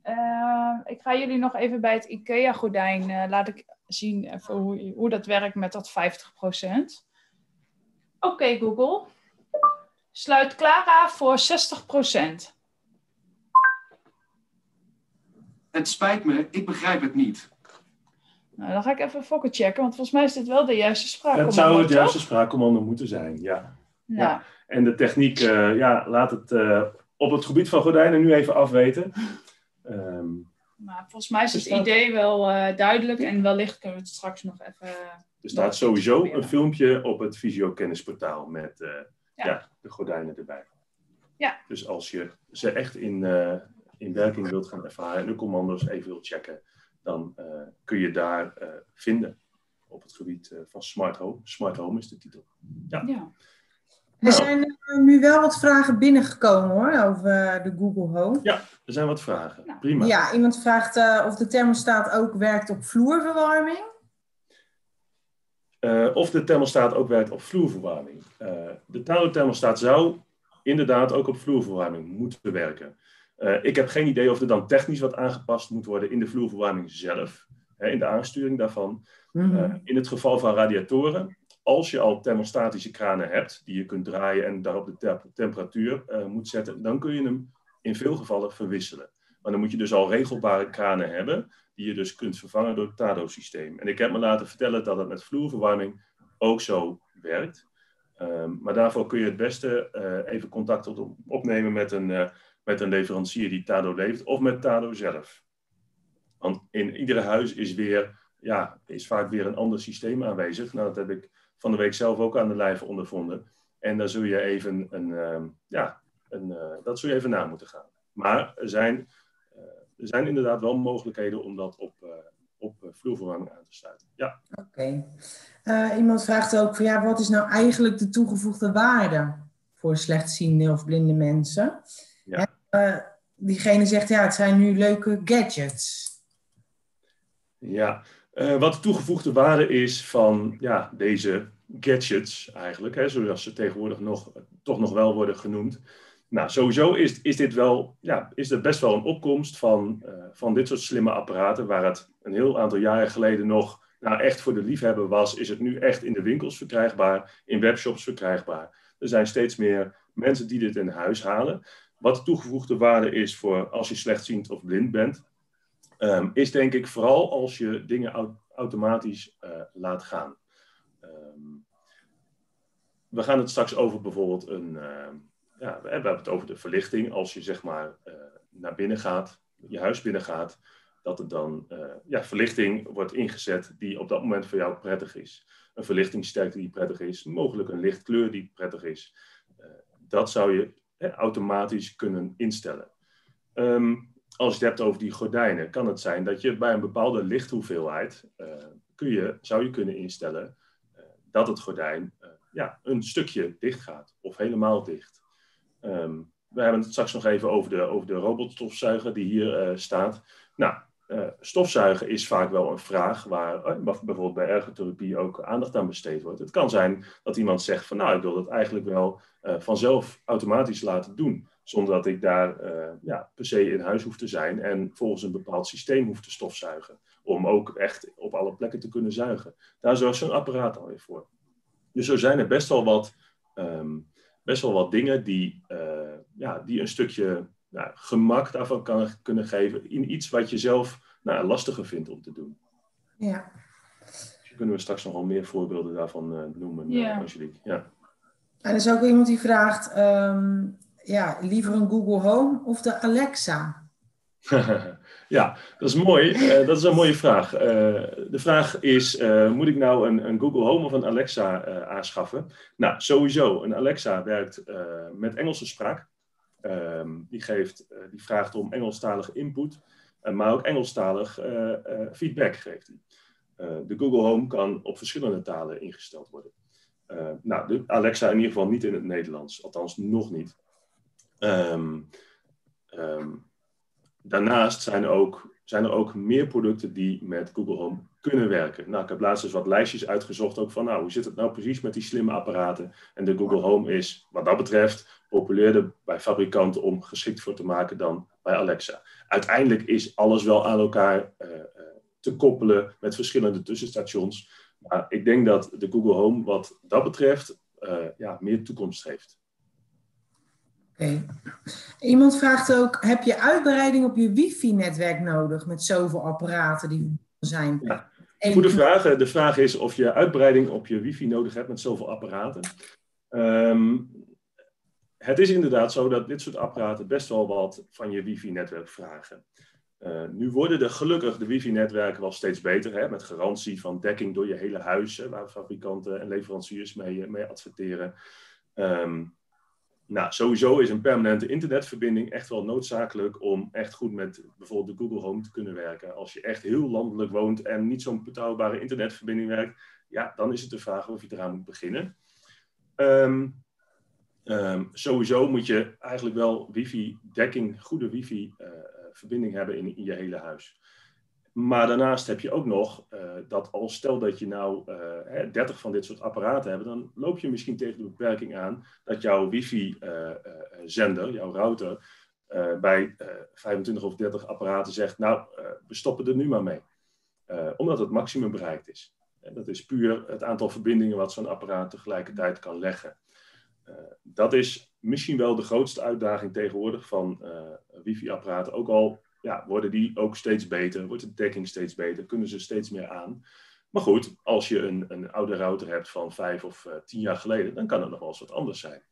[SPEAKER 3] Uh, ik ga jullie nog even bij het IKEA-gordijn ik zien even hoe, hoe dat werkt met dat 50%. Oké, Google. Sluit Clara voor 60%.
[SPEAKER 4] Het spijt me, ik begrijp het niet.
[SPEAKER 3] Nou, dan ga ik even fokken checken, want volgens mij is dit wel de juiste spraakcommando.
[SPEAKER 2] Het zou het juiste spraakcommando moeten zijn, ja.
[SPEAKER 3] ja. ja.
[SPEAKER 2] En de techniek, uh, ja, laat het uh, op het gebied van gordijnen nu even afweten. Um,
[SPEAKER 3] maar volgens mij is het staat... idee wel uh, duidelijk en wellicht kunnen we het straks nog even.
[SPEAKER 2] Er staat sowieso een filmpje op het Visio-kennisportaal met ja. ja. de gordijnen erbij.
[SPEAKER 3] Ja.
[SPEAKER 2] Dus als je ze echt in in werking wilt gaan ervaren en de commando's even wilt checken, dan uh, kun je daar uh, vinden op het gebied uh, van Smart Home. Smart Home is de titel. Ja.
[SPEAKER 3] ja.
[SPEAKER 1] Er zijn nu wel wat vragen binnengekomen hoor, over de Google Home.
[SPEAKER 2] Ja, er zijn wat vragen. Prima.
[SPEAKER 1] Ja, iemand vraagt of de thermostaat ook werkt op vloerverwarming.
[SPEAKER 2] of de thermostaat ook werkt op vloerverwarming. de thermostaat zou inderdaad ook op vloerverwarming moeten werken. Uh, ik heb geen idee of er dan technisch wat aangepast moet worden in de vloerverwarming zelf, hè, in de aansturing daarvan. Mm -hmm. uh, in het geval van radiatoren, als je al thermostatische kranen hebt, die je kunt draaien en daarop de te temperatuur uh, moet zetten, dan kun je hem in veel gevallen verwisselen. Maar dan moet je dus al regelbare kranen hebben, die je dus kunt vervangen door het TADO-systeem. En ik heb me laten vertellen dat het met vloerverwarming ook zo werkt. Ehm, maar daarvoor kun je het beste eh, even contact op, opnemen met een, met een leverancier die Tado levert of met Tado zelf. Want in iedere huis is, weer, ja, is vaak weer een ander systeem aanwezig. Nou, dat heb ik van de week zelf ook aan de lijve ondervonden. En daar zul je even, een, uh, ja, een, uh, dat zul je even na moeten gaan. Maar er zijn, uh, er zijn inderdaad wel mogelijkheden om dat op, op vloerverwarming aan te sluiten. Ja.
[SPEAKER 1] Oké. Okay. iemand vraagt ook van ja, wat is nou eigenlijk de toegevoegde waarde voor slechtziende of blinde mensen? Ja. Diegene zegt ja, het zijn nu leuke gadgets.
[SPEAKER 2] Ja, wat de toegevoegde waarde is van ja, deze gadgets eigenlijk, hè, zoals ze tegenwoordig nog, toch nog wel worden genoemd. Nou, sowieso is, is dit wel, ja, is er best wel een opkomst van, uh, van dit soort slimme apparaten, waar het een heel aantal jaren geleden nog nou, echt voor de liefhebber was, is het nu echt in de winkels verkrijgbaar, in webshops verkrijgbaar. Er zijn steeds meer mensen die dit in huis halen. Wat de toegevoegde waarde is voor als je slechtziend of blind bent, um, is denk ik vooral als je dingen automatisch uh, laat gaan. Um, we gaan het straks over bijvoorbeeld een. Uh, ja, we hebben het over de verlichting. Als je zeg maar uh, naar binnen gaat, je huis binnen gaat, dat er dan uh, ja, verlichting wordt ingezet die op dat moment voor jou prettig is. Een verlichtingssterkte die prettig is, mogelijk een lichtkleur die prettig is. dat zou je automatisch kunnen instellen. Um, als je het hebt over die gordijnen, kan het zijn dat je bij een bepaalde lichthoeveelheid kun je, zou je kunnen instellen dat het gordijn uh, ja, een stukje dicht gaat of helemaal dicht. Um, we hebben het straks nog even over de, over de robotstofzuiger die hier staat. Nou, uh, stofzuigen is vaak wel een vraag waar bijvoorbeeld bij ergotherapie ook aandacht aan besteed wordt. Het kan zijn dat iemand zegt van nou, ik wil dat eigenlijk wel vanzelf automatisch laten doen. Zonder dat ik daar ja, per se in huis hoef te zijn en volgens een bepaald systeem hoef te stofzuigen om ook echt op alle plekken te kunnen zuigen. Daar zorgt zo'n apparaat alweer voor. Dus zo zijn er best wel wat, um, best wel wat dingen die, ja, die een stukje nou, gemak daarvan kan, kunnen geven in iets wat je zelf nou, lastiger vindt om te doen.
[SPEAKER 1] Ja.
[SPEAKER 2] Dus kunnen we straks nog wel meer voorbeelden daarvan uh, noemen, ja. Uh, Angelique. Ja.
[SPEAKER 1] En er is ook iemand die vraagt, um, ja, liever een Google Home of de Alexa?
[SPEAKER 2] ja, dat is mooi. Uh, dat is een mooie vraag. Uh, de vraag is, uh, moet ik nou een, een, Google Home of een Alexa aanschaffen? Nou, sowieso. Een Alexa werkt met Engelse spraak. Ehm, die, geeft, die vraagt om Engelstalige input, maar ook Engelstalig feedback geeft hij. de Google Home kan op verschillende talen ingesteld worden. nou, de Alexa in ieder geval niet in het Nederlands, althans nog niet. Um, um, daarnaast zijn er, ook, zijn er ook meer producten die met Google Home kunnen werken. Nou, ik heb laatst eens wat lijstjes uitgezocht ook van, nou, hoe zit het nou precies met die slimme apparaten? En de Google Home is, wat dat betreft, populairder bij fabrikanten om geschikt voor te maken dan bij Alexa. Uiteindelijk is alles wel aan elkaar uh, te koppelen met verschillende tussenstations. Maar ik denk dat de Google Home wat dat betreft uh, ja, meer toekomst heeft.
[SPEAKER 1] Okay. Iemand vraagt ook, heb je uitbreiding op je wifi-netwerk nodig met zoveel apparaten die er zijn?
[SPEAKER 2] Ja, goede vraag. De vraag is of je uitbreiding op je wifi nodig hebt met zoveel apparaten. Um, het is inderdaad zo dat dit soort apparaten best wel wat van je wifi-netwerk vragen. Uh, nu worden de gelukkig de wifi-netwerken wel steeds beter, hè, met garantie van dekking door je hele huis, waar fabrikanten en leveranciers mee, mee adverteren. Um, nou, sowieso is een permanente internetverbinding echt wel noodzakelijk om echt goed met bijvoorbeeld de Google Home te kunnen werken. Als je echt heel landelijk woont en niet zo'n betrouwbare internetverbinding werkt, ja, dan is het de vraag of je eraan moet beginnen. Um, um, sowieso moet je eigenlijk wel wifi-dekking, goede wifi-verbinding uh, hebben in, in je hele huis. Maar daarnaast heb je ook nog uh, dat als stel dat je nou uh, eh, 30 van dit soort apparaten hebt, dan loop je misschien tegen de beperking aan dat jouw wifi-zender, jouw router, bij 25 of 30 apparaten zegt, nou, we stoppen er nu maar mee. omdat het maximum bereikt is. Dat is puur het aantal verbindingen wat zo'n apparaat tegelijkertijd kan leggen. Dat is misschien wel de grootste uitdaging tegenwoordig van wifi-apparaten, ook al ja, worden die ook steeds beter, wordt de dekking steeds beter, kunnen ze steeds meer aan. Maar goed, als je een, een oude router hebt van vijf of tien jaar geleden, dan kan het nog wel eens wat anders zijn.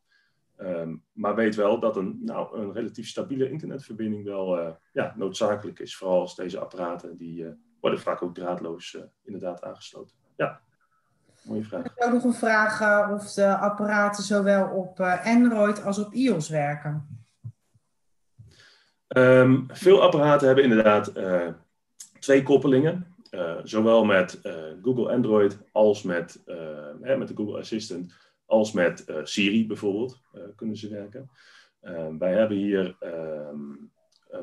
[SPEAKER 2] Ehm, maar weet wel dat een, nou, een relatief stabiele internetverbinding wel ja, noodzakelijk is. Vooral als deze apparaten, die worden vaak ook draadloos inderdaad aangesloten. Ja. Mooie vraag. Ik
[SPEAKER 1] heb ook nog een vraag uh, of de apparaten zowel op uh, Android als op iOS werken.
[SPEAKER 2] Um, veel apparaten hebben inderdaad uh, twee koppelingen. zowel met Google Android als met, met de Google Assistant, als met Siri bijvoorbeeld, kunnen ze werken. Ehm, wij hebben hier um,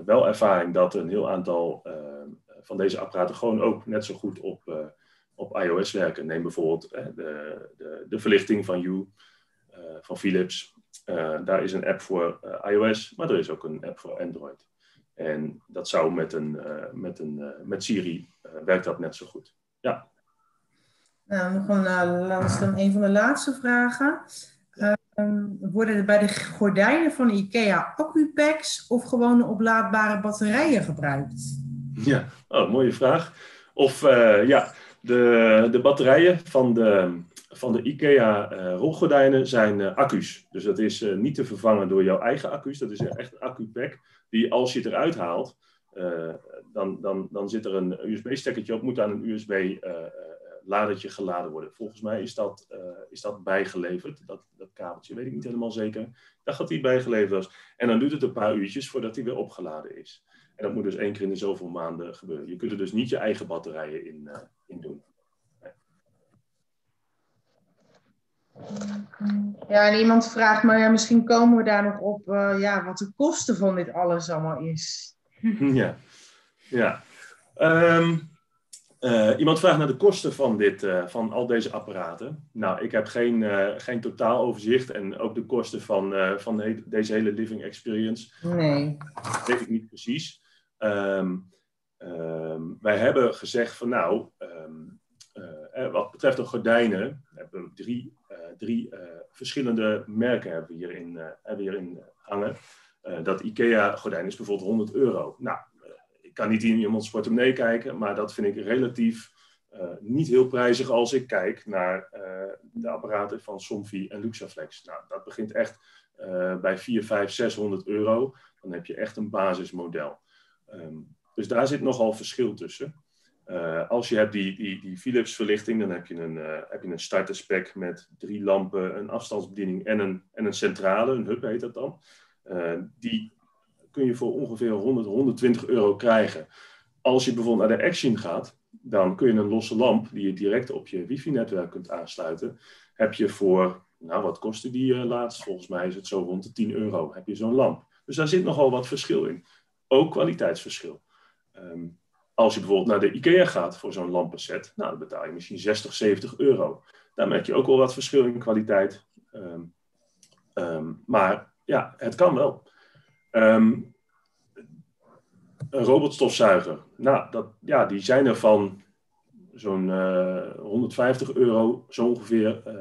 [SPEAKER 2] wel ervaring dat een heel aantal van deze apparaten gewoon ook net zo goed op op iOS werken. Neem bijvoorbeeld de, de, de, verlichting van You, uh, van Philips. Uh, daar is een app voor iOS, maar er is ook een app voor Android. En dat zou met, een, met, een, met Siri werkt dat net zo goed. Ja.
[SPEAKER 1] Nou, nog een, een van de laatste vragen. Ehm, worden er bij de gordijnen van IKEA accupacks of gewone oplaadbare batterijen gebruikt?
[SPEAKER 2] Ja, oh, mooie vraag. Of ja, de, de batterijen van de, van de IKEA uh, rolgordijnen zijn uh, accu's. Dus dat is uh, niet te vervangen door jouw eigen accu's. Dat is echt een accu-pack die als je het eruit haalt, dan, dan, dan zit er een USB-stekkertje op, moet aan een USB-ladertje geladen worden. Volgens mij is dat, is dat bijgeleverd, dat, dat kabeltje, weet ik niet helemaal zeker. Dat die bijgeleverd was. En dan duurt het een paar uurtjes voordat die weer opgeladen is. En dat moet dus één keer in de zoveel maanden gebeuren. Je kunt er dus niet je eigen batterijen in, in doen.
[SPEAKER 1] Ja, en iemand vraagt, maar ja, misschien komen we daar nog op uh, ja, wat de kosten van dit alles allemaal is.
[SPEAKER 2] Ja, ja. Um, uh, iemand vraagt naar de kosten van, dit, uh, van al deze apparaten. Nou, ik heb geen, geen totaaloverzicht en ook de kosten van, van de, deze hele living experience.
[SPEAKER 1] Nee.
[SPEAKER 2] Dat weet ik niet precies. Um, um, wij hebben gezegd van nou, um, uh, wat betreft de gordijnen, hebben we drie, uh, drie verschillende merken hebben hierin, hebben hangen. dat IKEA-gordijn is bijvoorbeeld 100 euro. Nou, ik kan niet in iemands portemonnee kijken, maar dat vind ik relatief niet heel prijzig als ik kijk naar de apparaten van Somfy en Luxaflex. Nou, dat begint echt bij 4, 5, 600 euro. Dan heb je echt een basismodel. Um, dus daar zit nogal verschil tussen. Uh, als je hebt die, die, die Philips verlichting, dan heb je een, uh, heb je een starterspec met drie lampen, een afstandsbediening en een, en een centrale, een hub heet dat dan. Uh, die kun je voor ongeveer 100, 120 euro krijgen. Als je bijvoorbeeld naar de Action gaat, dan kun je een losse lamp die je direct op je wifi-netwerk kunt aansluiten. Heb je voor, nou wat kostte die laatst? Volgens mij is het zo rond de 10 euro. Heb je zo'n lamp. Dus daar zit nogal wat verschil in ook kwaliteitsverschil. Um, als je bijvoorbeeld naar de IKEA gaat voor zo'n lampenset, nou, dan betaal je misschien 60, 70 euro. Daar merk je ook wel wat verschil in kwaliteit. Um, um, maar ja, het kan wel. een robotstofzuiger, nou, dat, ja, die zijn er van zo'n uh, eh, 150 euro, zo ongeveer, uh, uh,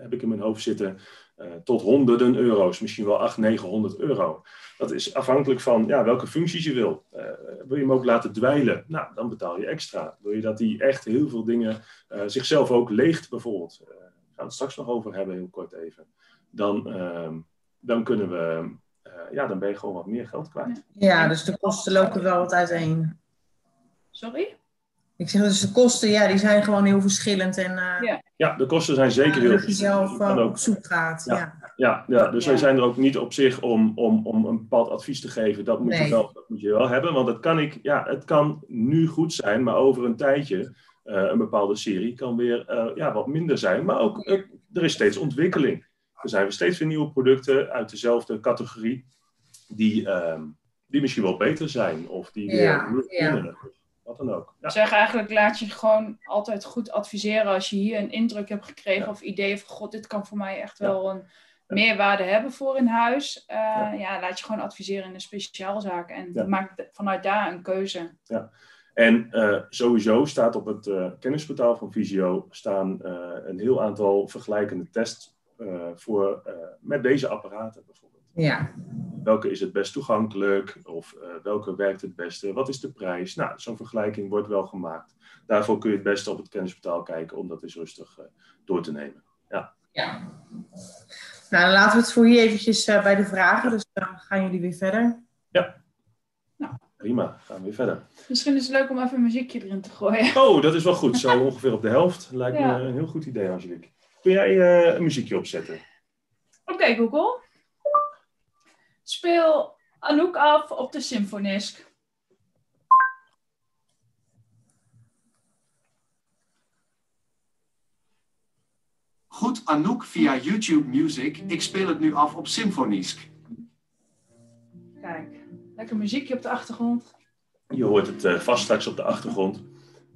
[SPEAKER 2] heb ik in mijn hoofd zitten, tot honderden euro's, misschien wel 800, 900 euro. Dat is afhankelijk van ja, welke functies je wil. Uh, wil je hem ook laten dweilen? Nou, dan betaal je extra. Wil je dat hij echt heel veel dingen uh, zichzelf ook leegt, bijvoorbeeld? Uh, we gaan het straks nog over hebben, heel kort even. Dan, ehm, dan kunnen we, ja, dan ben je gewoon wat meer geld kwijt.
[SPEAKER 1] Ja, dus de kosten lopen wel wat uiteen.
[SPEAKER 3] Sorry?
[SPEAKER 1] Ik zeg dus de kosten, ja, die zijn gewoon heel verschillend. En,
[SPEAKER 2] ja. ja, de kosten zijn zeker heel
[SPEAKER 1] verschillend. je zelf op zoek gaat, ja.
[SPEAKER 2] ja. Ja, ja dus wij zijn er ook niet op zich om, om, om een bepaald advies te geven. Dat moet, je wel, dat moet je wel hebben. Want het kan, ik, ja, het kan nu goed zijn, maar over een tijdje, uh, een bepaalde serie, kan weer uh, ja, wat minder zijn. Maar ook, uh, er is steeds ontwikkeling. Er zijn weer steeds weer nieuwe producten uit dezelfde categorie, die, ehm, die misschien wel beter zijn. Of die weer ja, ja. Wat dan ook.
[SPEAKER 3] Ja. Zeg eigenlijk, laat je gewoon altijd goed adviseren als je hier een indruk hebt gekregen ja. of idee van, god, dit kan voor mij echt wel een meerwaarde hebben voor in huis, uh, ja. laat je gewoon adviseren in een speciaalzaak en maak vanuit daar een keuze.
[SPEAKER 2] Ja. En uh, sowieso staat op het uh, kennisportaal van Visio staan een heel aantal vergelijkende tests voor, met deze apparaten bijvoorbeeld.
[SPEAKER 1] Ja.
[SPEAKER 2] Welke is het best toegankelijk? Of uh, welke werkt het beste? Wat is de prijs? Nou, zo'n vergelijking wordt wel gemaakt. Daarvoor kun je het beste op het kennisportaal kijken om dat eens rustig uh, door te nemen. Ja.
[SPEAKER 1] ja. Nou, dan laten we het voor hier eventjes uh, bij de vragen. Dus dan gaan jullie weer verder.
[SPEAKER 2] Ja. Nou. Prima, gaan we weer verder.
[SPEAKER 3] Misschien is het leuk om even een muziekje erin te gooien.
[SPEAKER 2] Oh, dat is wel goed. Zo ongeveer op de helft. Lijkt ja. me een heel goed idee, Angelique. Kun jij uh, een muziekje opzetten?
[SPEAKER 3] Oké, okay, Google. Speel Anouk af op de symfonisk.
[SPEAKER 4] Goed, Anouk via YouTube Music. Ik speel het nu af op Symfonisk.
[SPEAKER 3] Kijk, lekker muziekje op de achtergrond.
[SPEAKER 2] Je hoort het uh, vast straks op de achtergrond.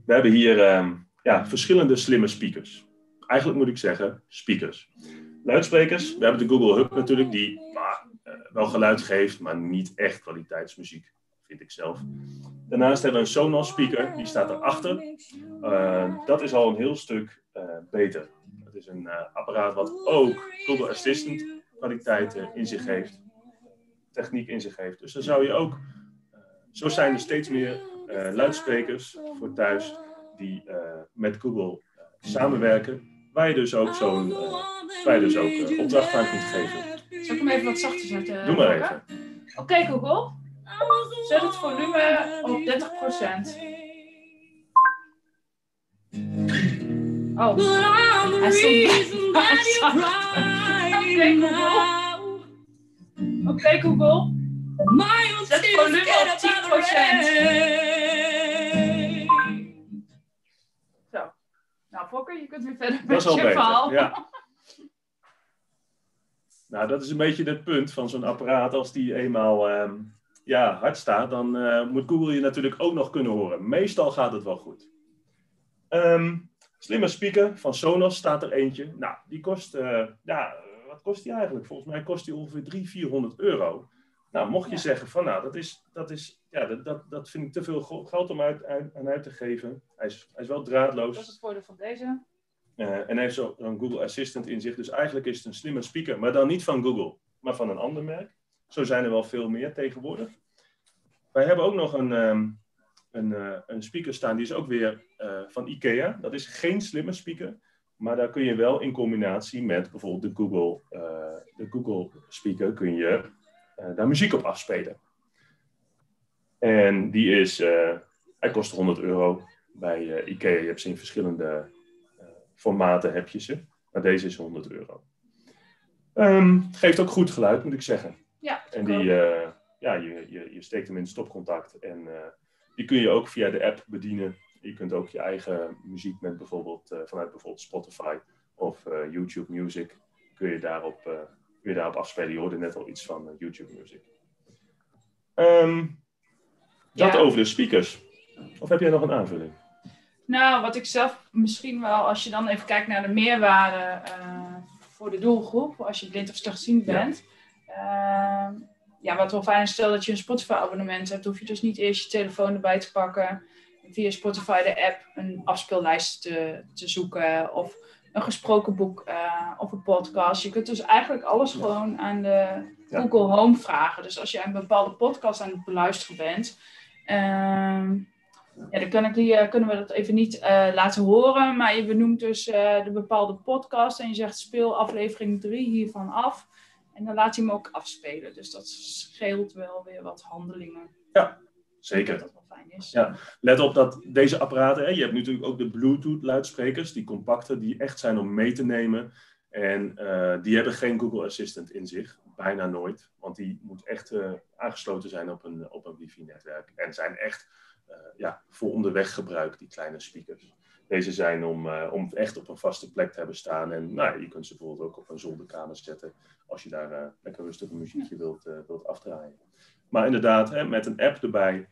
[SPEAKER 2] We hebben hier uh, ja, verschillende slimme speakers. Eigenlijk moet ik zeggen, speakers. Luidsprekers. We hebben de Google Hub natuurlijk, die uh, wel geluid geeft, maar niet echt kwaliteitsmuziek, vind ik zelf. Daarnaast hebben we een Sonos speaker, die staat erachter. Uh, dat is al een heel stuk beter. Het is een apparaat wat ook Google Assistant kwaliteiten in zich heeft, techniek in zich heeft. Dus dan zou je ook, zo zijn er steeds meer luidsprekers voor thuis die met Google samenwerken, waar je dus ook zo'n waar je dus ook opdracht aan kunt geven.
[SPEAKER 3] Zal ik hem even wat zachter zetten?
[SPEAKER 2] Doe maar even.
[SPEAKER 3] Oké, okay, Google. Zet het volume op 30%. Oh, hij stond Oké, Google. Oké, Google. Zet het volume op 10%. Zo. Nou, Fokker, je kunt weer verder met je verhaal.
[SPEAKER 2] Ja. Nou, dat is een beetje het punt van zo'n apparaat. Als die eenmaal uh, ja, hard staat, dan uh, moet Google je natuurlijk ook nog kunnen horen. Meestal gaat het wel goed. Um, slimme speaker van Sonos staat er eentje. Nou, die kost, uh, ja, wat kost die eigenlijk? Volgens mij kost die ongeveer 300, 400 euro. Nou, mocht je ja. zeggen van, nou, dat is, dat is, ja, dat, dat, dat vind ik te veel geld om uit, uit, aan uit te geven. Hij is, hij is wel draadloos.
[SPEAKER 3] Dat is het voordeel van deze.
[SPEAKER 2] Uh, en heeft zo'n Google Assistant in zich. Dus eigenlijk is het een slimme speaker. Maar dan niet van Google, maar van een ander merk. Zo zijn er wel veel meer tegenwoordig. Wij hebben ook nog een, um, een, uh, een speaker staan. Die is ook weer uh, van IKEA. Dat is geen slimme speaker. Maar daar kun je wel in combinatie met bijvoorbeeld de Google, de Google speaker... kun je daar muziek op afspelen. En die is... hij kost 100 euro bij IKEA. Je hebt ze in verschillende formaten heb je ze. Maar deze is 100 euro. Um, geeft ook goed geluid, moet ik zeggen.
[SPEAKER 3] Ja,
[SPEAKER 2] en die, uh, ja, je, je, je steekt hem in stopcontact. En uh, die kun je ook via de app bedienen. Je kunt ook je eigen muziek met bijvoorbeeld, uh, vanuit bijvoorbeeld Spotify of YouTube Music, kun je, daarop, kun je daarop afspelen. Je hoorde net al iets van YouTube Music. Um, dat ja. over de speakers. Of heb jij nog een aanvulling?
[SPEAKER 3] Nou, wat ik zelf misschien wel, als je dan even kijkt naar de meerwaarde uh, voor de doelgroep, als je blind of slechtziend bent. Ja. Uh, ja, wat wel fijn is, stel dat je een Spotify-abonnement hebt, hoef je dus niet eerst je telefoon erbij te pakken. Via Spotify de app een afspeellijst te, te zoeken of een gesproken boek uh, of een podcast. Je kunt dus eigenlijk alles gewoon aan de Google Home vragen. Dus als je een bepaalde podcast aan het beluisteren bent. Ehm, ja, dan kan ik die, kunnen we dat even niet uh, laten horen. Maar je benoemt dus uh, de bepaalde podcast en je zegt speel aflevering 3 hiervan af. En dan laat hij hem ook afspelen. Dus dat scheelt wel weer wat handelingen.
[SPEAKER 2] Ja, zeker.
[SPEAKER 3] Dat wel fijn is.
[SPEAKER 2] Ja. Let op dat deze apparaten, hè, je hebt natuurlijk ook de Bluetooth luidsprekers, die compacte, die echt zijn om mee te nemen. En uh, die hebben geen Google Assistant in zich, bijna nooit. Want die moet echt aangesloten zijn op een, op een wifi-netwerk. En zijn echt ja, voor onderweg gebruik, die kleine speakers. Deze zijn om, uh, om echt op een vaste plek te hebben staan. En nou, je kunt ze bijvoorbeeld ook op een zolderkamer zetten als je daar uh, lekker rustig muziekje wilt, wilt afdraaien. Maar inderdaad, hè, met een app erbij,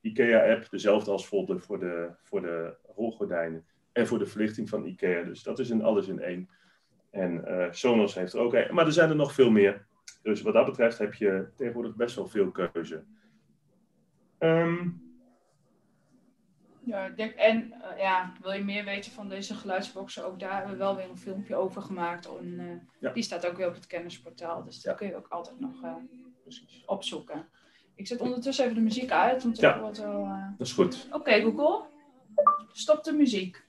[SPEAKER 2] IKEA-app, dezelfde als voor de, voor, de, voor de rolgordijnen en voor de verlichting van IKEA. Dus dat is een alles in één. En Sonos heeft er ook maar er zijn er nog veel meer. Dus wat dat betreft heb je tegenwoordig best wel veel keuze. Um,
[SPEAKER 3] Ja, ik denk, en uh, ja, wil je meer weten van deze geluidsboxen, ook daar hebben we wel weer een filmpje over gemaakt. En, uh, ja. Die staat ook weer op het kennisportaal, dus dat kun je ook altijd nog uh, opzoeken. Ik zet ondertussen even de muziek uit, want
[SPEAKER 2] ja.
[SPEAKER 3] wordt wel...
[SPEAKER 2] Dat is goed.
[SPEAKER 3] Oké, okay, Google. Stop de muziek.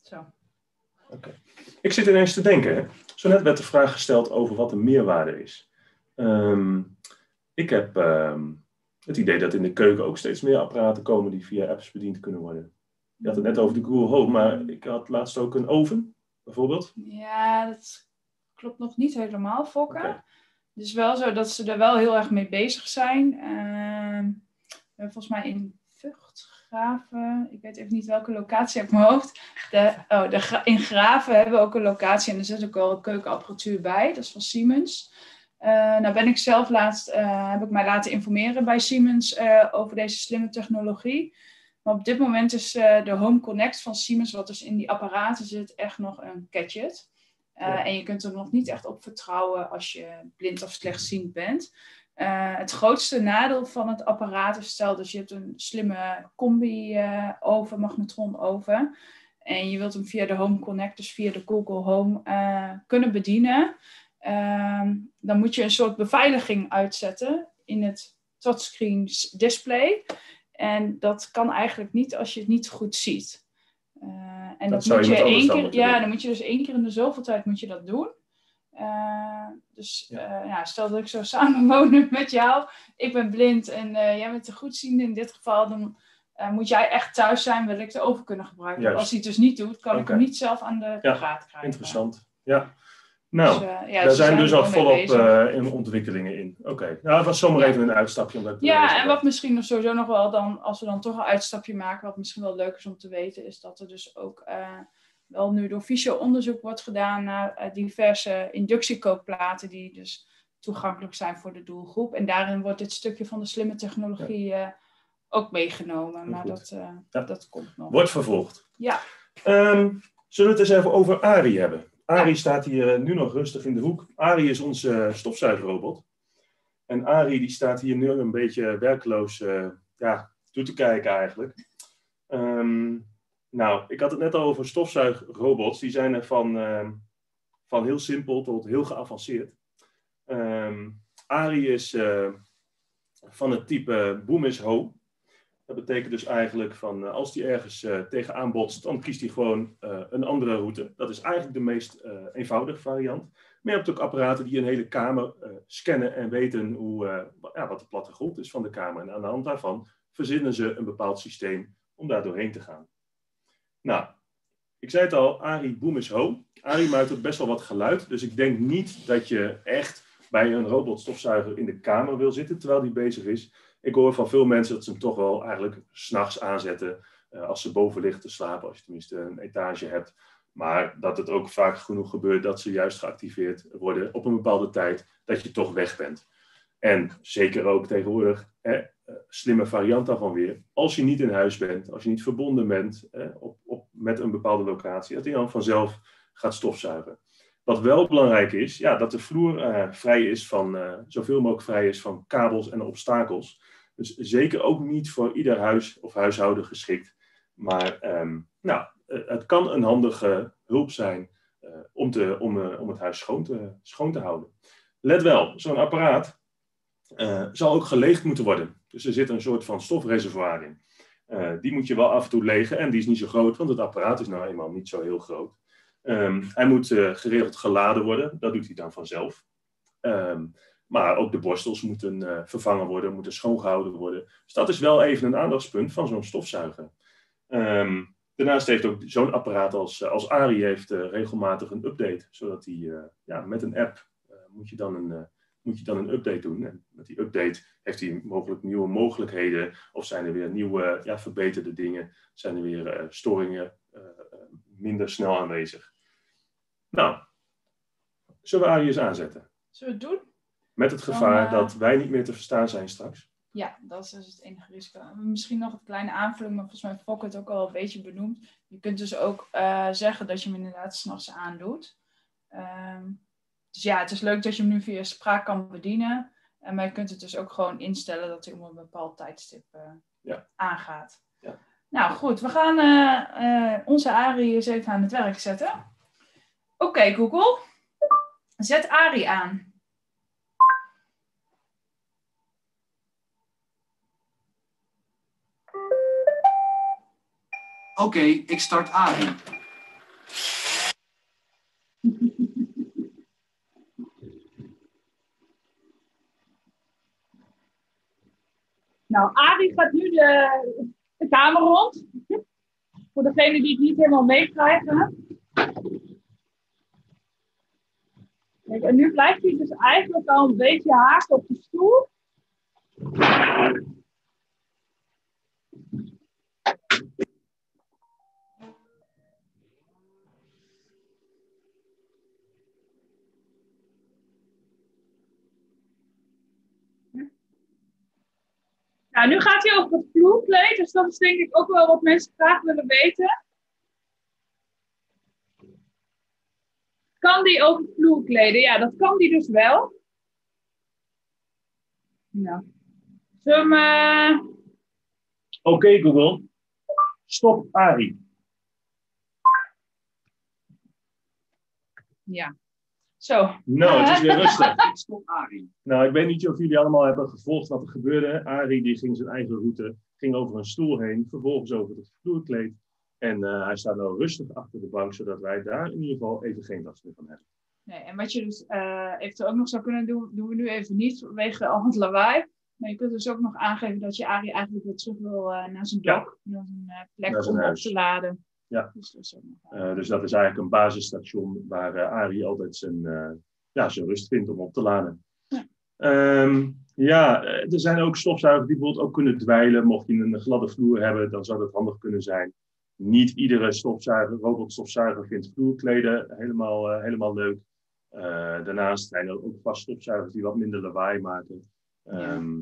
[SPEAKER 3] Zo.
[SPEAKER 2] Oké. Okay. Ik zit ineens te denken, zo net werd de vraag gesteld over wat de meerwaarde is. Um, ik heb um, het idee dat in de keuken ook steeds meer apparaten komen die via apps bediend kunnen worden. Je had het net over de Google Home, maar ik had laatst ook een oven, bijvoorbeeld.
[SPEAKER 3] Ja, dat klopt nog niet helemaal, Fokke. Okay. Het is wel zo dat ze er wel heel erg mee bezig zijn. Uh, volgens mij in Vught, Graven, ik weet even niet welke locatie uit mijn hoofd. De, oh, de, in Graven hebben we ook een locatie en er zit ook wel keukenapparatuur bij. Dat is van Siemens. Uh, nou ben ik zelf laatst, uh, heb ik mij laten informeren bij Siemens uh, over deze slimme technologie. Maar op dit moment is de Home Connect van Siemens, wat dus in die apparaten zit, echt nog een gadget. Ja. En je kunt er nog niet echt op vertrouwen als je blind of slechtziend bent. het grootste nadeel van het apparaat is, stel dus je hebt een slimme combi-oven, magnetron-oven. En je wilt hem via de Home Connect, dus via de Google Home, kunnen bedienen. Uh, dan moet je een soort beveiliging uitzetten in het touchscreen display. En dat kan eigenlijk niet als je het niet goed ziet. Uh, en dat, dat moet je één keer, ja, doen. dan moet je dus één keer in de zoveel tijd moet je dat doen. Uh, dus ja. ja. stel dat ik zo samenwonen met jou. Ik ben blind en jij bent te goedziende in dit geval. Dan moet jij echt thuis zijn, wil ik de oven kunnen gebruiken. Als hij het dus niet doet, kan okay. ik hem niet zelf aan de
[SPEAKER 2] ja,
[SPEAKER 3] gaten krijgen.
[SPEAKER 2] Interessant. Ja. Nou, dus, uh, ja, daar zijn dus al volop uh, in ontwikkelingen in. Oké, okay. nou, dat was zomaar ja. even een uitstapje. Omdat
[SPEAKER 3] ja, en wat misschien nog sowieso nog wel dan, als we dan toch een uitstapje maken, wat misschien wel leuk is om te weten, is dat er dus ook uh, wel nu door Visio onderzoek wordt gedaan naar diverse inductiekookplaten die dus toegankelijk zijn voor de doelgroep. En daarin wordt dit stukje van de slimme technologie ja. ook meegenomen. Maar dat, dat komt nog.
[SPEAKER 2] Wordt vervolgd.
[SPEAKER 3] Ja.
[SPEAKER 2] Um, zullen we het eens even over ARI hebben? Ari staat hier nu nog rustig in de hoek. Ari is onze stofzuigerrobot. En Ari die staat hier nu een beetje werkloos uh, ja, toe te kijken eigenlijk. Um, nou, ik had het net al over stofzuigrobots. Die zijn er van, uh, van heel simpel tot heel geavanceerd. Um, Ari is van het type boom is ho. Dat betekent dus eigenlijk van uh, als die ergens uh, tegenaan botst, dan kiest hij gewoon uh, een andere route. Dat is eigenlijk de meest eenvoudige variant. Maar je hebt ook apparaten die een hele kamer scannen en weten hoe, ja, wat de plattegrond is van de kamer. En aan de hand daarvan verzinnen ze een bepaald systeem om daar doorheen te gaan. Nou, ik zei het al, Ari boom is ho. Ari maakt ook best wel wat geluid. Dus ik denk niet dat je echt bij een robotstofzuiger in de kamer wil zitten terwijl die bezig is ik hoor van veel mensen dat ze hem toch wel eigenlijk s'nachts aanzetten. Uh, als ze boven liggen te slapen, als je tenminste een etage hebt. Maar dat het ook vaak genoeg gebeurt dat ze juist geactiveerd worden op een bepaalde tijd dat je toch weg bent. En zeker ook tegenwoordig, eh, slimme variant daarvan weer. Als je niet in huis bent, als je niet verbonden bent eh, op, op, met een bepaalde locatie, dat hij dan vanzelf gaat stofzuigen. Wat wel belangrijk is, ja, dat de vloer uh, vrij is van, zoveel mogelijk vrij is van kabels en obstakels. Dus zeker ook niet voor ieder huis of huishouden geschikt. Maar um, nou, het kan een handige hulp zijn uh, om, te, om, om het huis schoon te, schoon te houden. Let wel, zo'n apparaat zal ook geleegd moeten worden. Dus er zit een soort van stofreservoir in. die moet je wel af en toe legen en die is niet zo groot, want het apparaat is nou eenmaal niet zo heel groot. Um, hij moet geregeld geladen worden, dat doet hij dan vanzelf. Um, maar ook de borstels moeten uh, vervangen worden, moeten schoongehouden worden. Dus dat is wel even een aandachtspunt van zo'n stofzuiger. Um, daarnaast heeft ook zo'n apparaat als, uh, als Ari heeft, regelmatig een update, zodat hij ja, met een app moet, je dan een, moet je dan een update doen. En met die update heeft hij mogelijk nieuwe mogelijkheden of zijn er weer nieuwe ja, verbeterde dingen, zijn er weer storingen minder snel aanwezig. Nou, zullen we Ari eens aanzetten?
[SPEAKER 3] Zullen we het doen?
[SPEAKER 2] Met het gevaar Dan, uh... dat wij niet meer te verstaan zijn straks.
[SPEAKER 3] Ja, dat is dus het enige risico. Misschien nog een kleine aanvulling, maar volgens mij Fok het ook al een beetje benoemd. Je kunt dus ook uh, zeggen dat je hem inderdaad s'nachts aandoet. Um, dus ja, het is leuk dat je hem nu via spraak kan bedienen. En maar je kunt het dus ook gewoon instellen dat hij om een bepaald tijdstip
[SPEAKER 2] Ja.
[SPEAKER 3] aangaat.
[SPEAKER 2] Ja.
[SPEAKER 3] Nou goed, we gaan eh, eh, onze Ari eens even aan het werk zetten. Oké Google, zet Ari aan.
[SPEAKER 4] Oké, ik start Ari.
[SPEAKER 3] Nou, Ari gaat nu de, de kamer rond. Voor degenen die het niet helemaal meekrijgen. Kijk, en nu blijft hij dus eigenlijk al een beetje haken op de stoel. Nou, nu gaat hij over het vloerkleed, dus dat is denk ik ook wel wat mensen graag willen weten. Kan die over het vloerkleden? Ja, dat kan die dus wel. Nou. Zullen
[SPEAKER 2] Oké Google, stop Ari.
[SPEAKER 3] Ja. Zo.
[SPEAKER 2] Nou, het is weer rustig. Nou, ik weet niet of jullie allemaal hebben gevolgd wat er gebeurde. Ari die ging zijn eigen route, ging over een stoel heen, vervolgens over het vloerkleed. En eh, hij staat nou rustig achter de bank, zodat wij daar in ieder geval even geen last meer van hebben.
[SPEAKER 3] Nee, en wat je dus eh, eventueel ook nog zou kunnen doen, doen we nu even niet vanwege al het lawaai. Maar je kunt dus ook nog aangeven dat je Arie eigenlijk weer terug wil eh, naar zijn
[SPEAKER 2] Ja.
[SPEAKER 3] dak. Naar zijn plek
[SPEAKER 2] Naar zijn
[SPEAKER 3] om op te laden.
[SPEAKER 2] Ja.
[SPEAKER 3] Dus, dat is
[SPEAKER 2] Eh, dus dat is eigenlijk een basisstation waar eh, Ari altijd zijn, eh, ja, zijn rust vindt om op te laden.
[SPEAKER 3] Ja.
[SPEAKER 2] Ehm, ja, er zijn ook stofzuigers die bijvoorbeeld ook kunnen dweilen. Mocht je een gladde vloer hebben, dan zou dat handig kunnen zijn. Niet iedere stofzuiger, robotstofzuiger vindt vloerkleden helemaal, helemaal leuk. Daarnaast zijn er ook vast stofzuigers die wat minder lawaai maken. Ehm,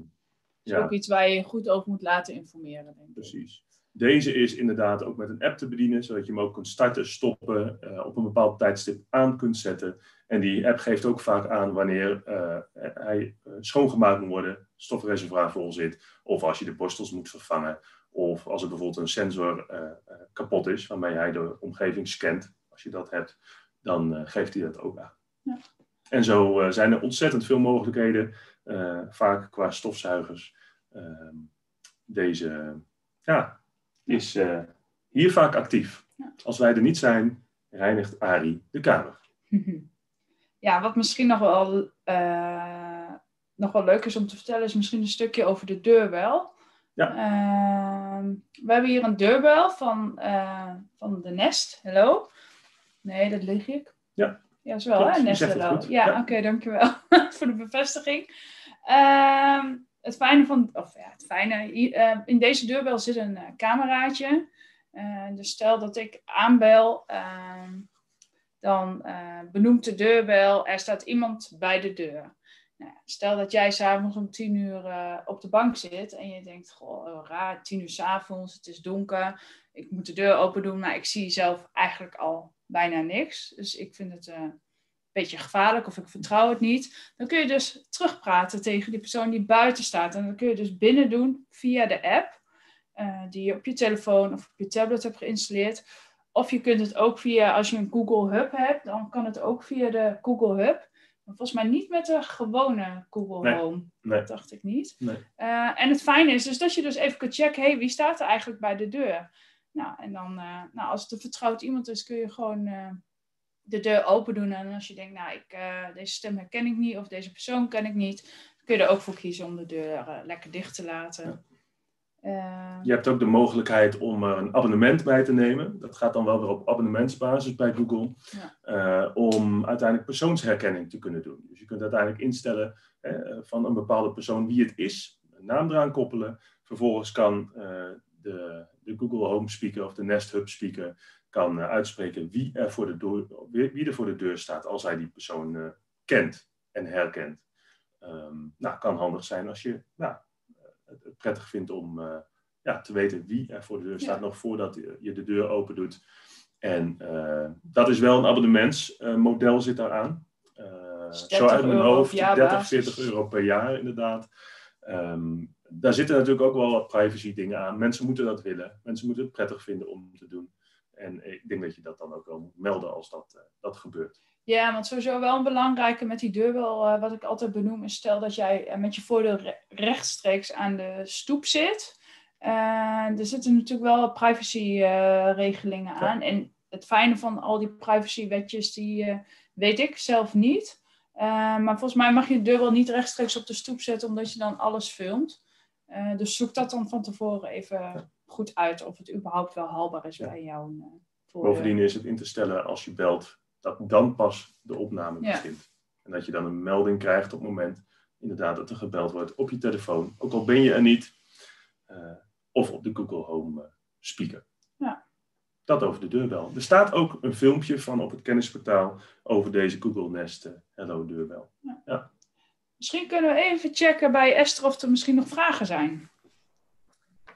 [SPEAKER 3] dat is ook iets waar je je goed over moet laten informeren, denk ik.
[SPEAKER 2] Precies. Deze is inderdaad ook met een app te bedienen, zodat je hem ook kunt starten, stoppen, eh, op een bepaald tijdstip aan kunt zetten. En die app geeft ook vaak aan wanneer eh, hij eh, schoongemaakt moet worden, stofreservoir vol zit, of als je de borstels moet vervangen, of als er bijvoorbeeld een sensor kapot is, waarmee hij de omgeving scant. Als je dat hebt, dan geeft hij dat ook aan.
[SPEAKER 3] Ja.
[SPEAKER 2] En zo zijn er ontzettend veel mogelijkheden, vaak qua stofzuigers. Ehm, deze, ja, is eh, hier vaak actief.
[SPEAKER 3] Ja.
[SPEAKER 2] Als wij er niet zijn, reinigt Ari de kamer.
[SPEAKER 3] Ja, wat misschien nog wel, eh, nog wel leuk is om te vertellen, is misschien een stukje over de deurbel.
[SPEAKER 2] Ja.
[SPEAKER 3] Ehm, we hebben hier een deurbel van, eh, van de Nest. Hello? Nee, dat lig ik.
[SPEAKER 2] Ja.
[SPEAKER 3] Ja, is wel,
[SPEAKER 2] Klopt,
[SPEAKER 3] hè? Nest Hello. Ja. oké, dankjewel voor de bevestiging. Ehm, het fijne van, of ja, het fijne, eh, in deze deurbel zit een eh, cameraatje. Eh, dus stel dat ik aanbel, ehm, dan benoemt de deurbel, er staat iemand bij de deur. Nou, stel dat jij s'avonds om tien uur op de bank zit en je denkt, goh, eh, raar, tien uur s'avonds, het is donker, ik moet de deur open doen, maar ik zie zelf eigenlijk al bijna niks. Dus ik vind het beetje gevaarlijk of ik vertrouw het niet. Dan kun je dus terugpraten tegen die persoon die buiten staat. En dat kun je dus binnen doen via de app eh, die je op je telefoon of op je tablet hebt geïnstalleerd. Of je kunt het ook via, als je een Google Hub hebt, dan kan het ook via de Google Hub. Maar volgens mij niet met de gewone Google
[SPEAKER 2] Nee,
[SPEAKER 3] Home.
[SPEAKER 2] nee.
[SPEAKER 3] Dat dacht ik niet.
[SPEAKER 2] Nee.
[SPEAKER 3] Eh, en het fijne is dus dat je dus even kunt checken, hey, wie staat er eigenlijk bij de deur? Nou, en dan, eh, nou, als het een vertrouwd iemand is, kun je gewoon de deur open doen. En als je denkt, nou, ik, eh, deze stem herken ik niet of deze persoon ken ik niet, dan kun je er ook voor kiezen om de deur eh, lekker dicht te laten. Eh,
[SPEAKER 2] Je hebt ook de mogelijkheid om een abonnement bij te nemen. Dat gaat dan wel weer op abonnementsbasis bij Google.
[SPEAKER 3] Ja.
[SPEAKER 2] om uiteindelijk persoonsherkenning te kunnen doen. Dus je kunt uiteindelijk instellen van een bepaalde persoon wie het is, een naam eraan koppelen. Vervolgens kan de, de Google Home Speaker of de Nest Hub Speaker kan, eh, uitspreken wie er, voor de deur, wie, er voor de deur staat als hij die persoon eh, kent en herkent. Ehm, nou, kan handig zijn als je nou, het prettig vindt om eh, ja, te weten wie er voor de deur staat,
[SPEAKER 3] Ja.
[SPEAKER 2] nog voordat je de deur open doet. En dat is wel een abonnementsmodel zit daaraan. zo uit mijn hoofd, 30, 40 euro per jaar inderdaad. Um, daar zitten natuurlijk ook wel wat privacy dingen aan. Mensen moeten dat willen. Mensen moeten het prettig vinden om te doen. En ik denk dat je dat dan ook wel moet melden als dat, uh, dat gebeurt.
[SPEAKER 3] Ja, want sowieso wel een belangrijke met die deurbel, uh, wat ik altijd benoem, is stel dat jij uh, met je voordeel re rechtstreeks aan de stoep zit. er zitten natuurlijk wel privacyregelingen aan. En het fijne van al die privacywetjes, die weet ik zelf niet. maar volgens mij mag je de deurbel niet rechtstreeks op de stoep zetten, omdat je dan alles filmt. Dus zoek dat dan van tevoren even goed uit of het überhaupt wel haalbaar is bij jou. Uh,
[SPEAKER 2] Bovendien is het in te stellen als je belt dat dan pas de opname ja. begint. En dat je dan een melding krijgt op het moment inderdaad dat er gebeld wordt op je telefoon, ook al ben je er niet, uh, of op de Google Home speaker.
[SPEAKER 3] Ja.
[SPEAKER 2] Dat over de deurbel. Er staat ook een filmpje van op het kennisportaal over deze Google Nest Hello deurbel.
[SPEAKER 3] Ja. ja. Misschien kunnen we even checken bij Esther of er misschien nog vragen zijn.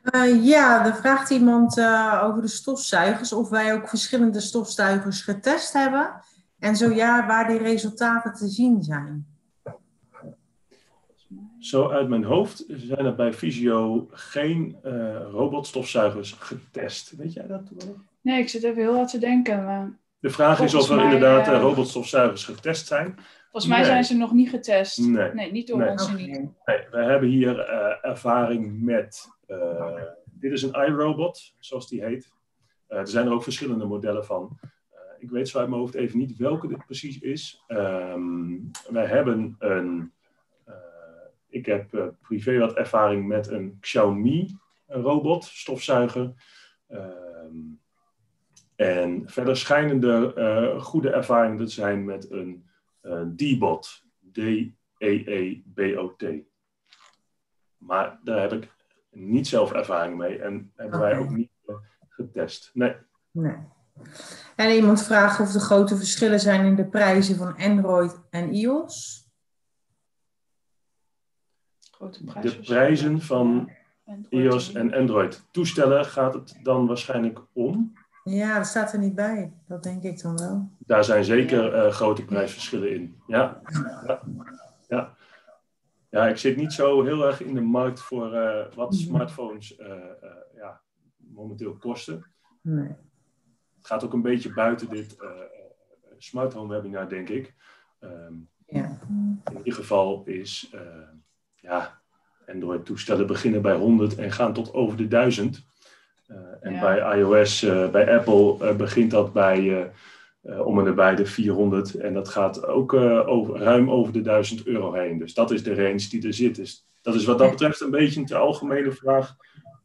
[SPEAKER 1] Uh, ja, er vraagt iemand uh, over de stofzuigers of wij ook verschillende stofzuigers getest hebben. En zo ja, waar die resultaten te zien zijn.
[SPEAKER 2] Zo uit mijn hoofd zijn er bij Visio geen uh, robotstofzuigers getest. Weet jij dat?
[SPEAKER 3] Nee, ik zit even heel hard te denken. Maar...
[SPEAKER 2] De vraag is of er mij, inderdaad robotstofzuigers getest zijn.
[SPEAKER 3] Volgens mij zijn ze nog niet getest. Nee, nee niet door ons niet.
[SPEAKER 2] Nee, we hebben hier uh, ervaring met. Uh, dit is een iRobot, zoals die heet. Uh, er zijn er ook verschillende modellen van. ik weet zo uit mijn hoofd even niet welke dit precies is. Um, wij hebben een. ik heb privé wat ervaring met een Xiaomi robot, stofzuiger. Um, en verder schijnen er goede ervaringen te zijn met een uh, D-bot. D-E-E-B-O-T. Maar daar heb ik niet zelf ervaring mee en hebben okay. wij ook niet uh, getest. Nee.
[SPEAKER 1] nee. En iemand vraagt of er grote verschillen zijn in de prijzen van Android en iOS.
[SPEAKER 3] Grote
[SPEAKER 2] de prijzen van iOS en Android toestellen gaat het dan waarschijnlijk om.
[SPEAKER 1] Ja, dat staat er niet bij. Dat denk ik dan wel.
[SPEAKER 2] Daar zijn zeker uh, grote prijsverschillen in. Ja. ja. ja. Ja, ik zit niet zo heel erg in de markt voor uh, wat smartphones uh, ja, momenteel kosten.
[SPEAKER 1] Nee.
[SPEAKER 2] Het gaat ook een beetje buiten dit smart home webinar, denk ik.
[SPEAKER 1] Um, ja.
[SPEAKER 2] In ieder geval is ja, Android-toestellen beginnen bij 100 en gaan tot over de 1000. Uh, en ja. bij iOS, uh, bij Apple uh, begint dat bij om en nabij de 400. En dat gaat ook over, ruim over de 1000 euro heen. Dus dat is de range die er zit. Dus dat is wat dat betreft een beetje een te algemene vraag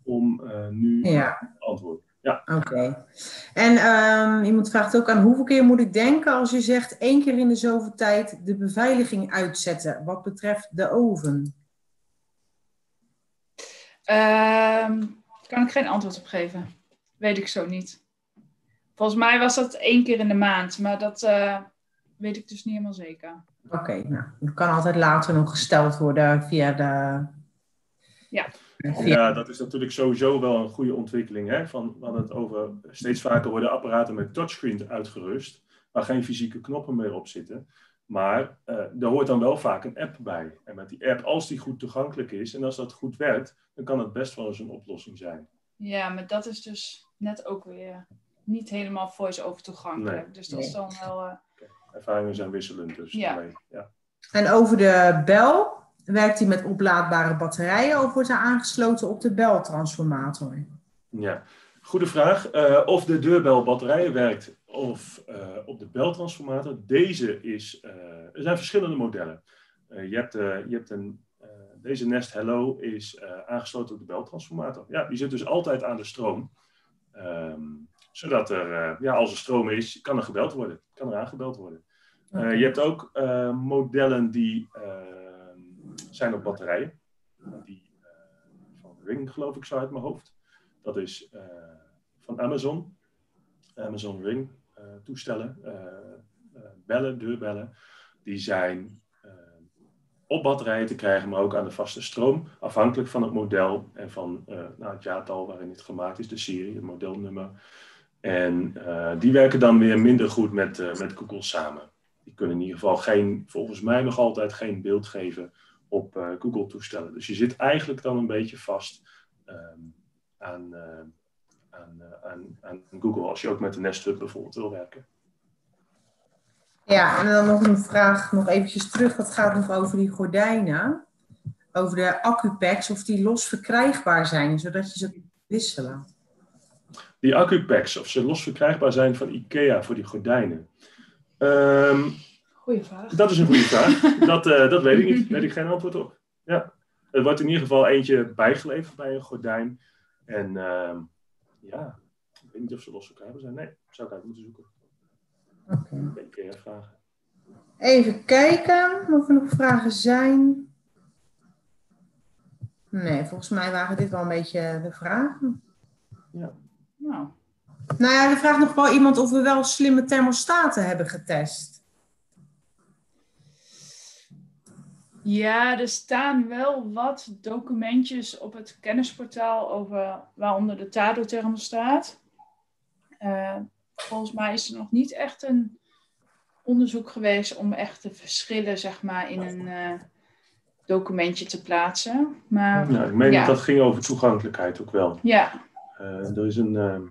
[SPEAKER 2] om nu
[SPEAKER 1] ja.
[SPEAKER 2] te antwoorden. Ja.
[SPEAKER 1] Oké. Okay. En um, iemand vraagt ook aan hoeveel keer moet ik denken als je zegt één keer in de zoveel tijd de beveiliging uitzetten wat betreft de oven?
[SPEAKER 3] Um kan ik geen antwoord op geven. Weet ik zo niet. Volgens mij was dat één keer in de maand, maar dat uh, weet ik dus niet helemaal zeker.
[SPEAKER 1] Oké, okay, nou, dat kan altijd later nog gesteld worden via de.
[SPEAKER 3] Ja.
[SPEAKER 2] Ja, dat is natuurlijk sowieso wel een goede ontwikkeling. Hè? Van, we hadden het over, steeds vaker worden apparaten met touchscreen uitgerust, waar geen fysieke knoppen meer op zitten. Maar uh, er hoort dan wel vaak een app bij. En met die app, als die goed toegankelijk is en als dat goed werkt, dan kan het best wel eens een oplossing zijn.
[SPEAKER 3] Ja, maar dat is dus net ook weer niet helemaal voice-over toegankelijk. Nee. Dus dat is dan wel... Uh...
[SPEAKER 2] Okay. Ervaringen zijn wisselend dus.
[SPEAKER 3] Ja.
[SPEAKER 2] ja.
[SPEAKER 1] En over de bel, werkt hij met oplaadbare batterijen of wordt hij aangesloten op de beltransformator?
[SPEAKER 2] Ja, goede vraag. Uh, of de deurbel batterijen werkt of uh, op de beltransformator. Deze is, uh, er zijn verschillende modellen. Uh, je, hebt, je hebt een, deze Nest Hello is aangesloten op de beltransformator. Ja, die zit dus altijd aan de stroom. Um, zodat er, ja, als er stroom is, kan er gebeld worden. Kan er aangebeld worden. Okay. je hebt ook modellen die ehm, zijn op batterijen. Die, van Ring geloof ik zo uit mijn hoofd. Dat is van Amazon. Amazon Ring. Eh, toestellen, eh, eh, bellen, deurbellen, die zijn op batterijen te krijgen, maar ook aan de vaste stroom, afhankelijk van het model en van nou, het jaartal waarin het gemaakt is, de serie, het modelnummer. En die werken dan weer minder goed met, met Google samen. die kunnen in ieder geval geen, volgens mij nog altijd geen beeld geven op Google-toestellen. Dus je zit eigenlijk dan een beetje vast ehm, aan, aan, aan, aan, Google als je ook met de Nest Hub bijvoorbeeld wil werken.
[SPEAKER 1] Ja, en dan nog een vraag, nog eventjes terug. Dat gaat nog over die gordijnen. Over de accupacks, of die los verkrijgbaar zijn, zodat je ze kunt wisselen.
[SPEAKER 2] Die accupacks, of ze los verkrijgbaar zijn van IKEA voor die gordijnen. Um,
[SPEAKER 3] goeie vraag.
[SPEAKER 2] Dat is een goede vraag. dat, uh, dat weet ik niet. Daar weet ik geen antwoord op. Ja. Er wordt in ieder geval eentje bijgeleverd bij een gordijn. En uh, ja, ik weet niet of ze los verkrijgbaar zijn. Nee, zou ik uit moeten zoeken.
[SPEAKER 1] Oké. Okay. vragen. Even kijken of er nog vragen zijn. Nee, volgens mij waren dit wel een beetje de vragen.
[SPEAKER 2] Ja.
[SPEAKER 3] Nou.
[SPEAKER 1] Nou ja, er vraagt nog wel iemand of we wel slimme thermostaten hebben getest.
[SPEAKER 3] Ja, er staan wel wat documentjes op het kennisportaal over waaronder de Tado-thermostaat. Uh, volgens mij is er nog niet echt een onderzoek geweest om echt de verschillen zeg maar, in een uh, documentje te plaatsen. Maar,
[SPEAKER 2] ik meen dat dat ging over toegankelijkheid ook wel.
[SPEAKER 3] Ja.
[SPEAKER 2] Uh, er, is een, er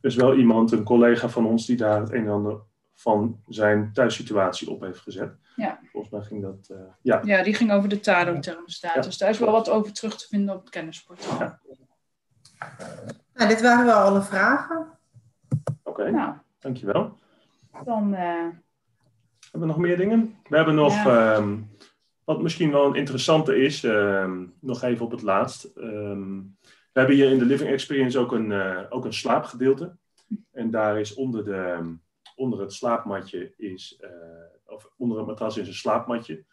[SPEAKER 2] is wel iemand, een collega van ons, die daar het een en ander van zijn thuissituatie op heeft gezet.
[SPEAKER 3] Ja.
[SPEAKER 2] Volgens mij ging dat, ja.
[SPEAKER 3] Ja, die ging over de Tado-thermostaat. Ja. Dus daar is wel wat over terug te vinden op het kennisportaal. Ja.
[SPEAKER 1] Nou, dit waren wel alle vragen.
[SPEAKER 2] Oké, nou, dankjewel.
[SPEAKER 3] Dan... Uh...
[SPEAKER 2] Hebben we nog meer dingen? We hebben nog, ja. um, wat misschien wel een interessante is, um, nog even op het laatst. Um, we hebben hier in de Living Experience ook een, uh, ook een slaapgedeelte. En daar is onder, de, onder het slaapmatje, is, uh, of onder het matras is een slaapmatje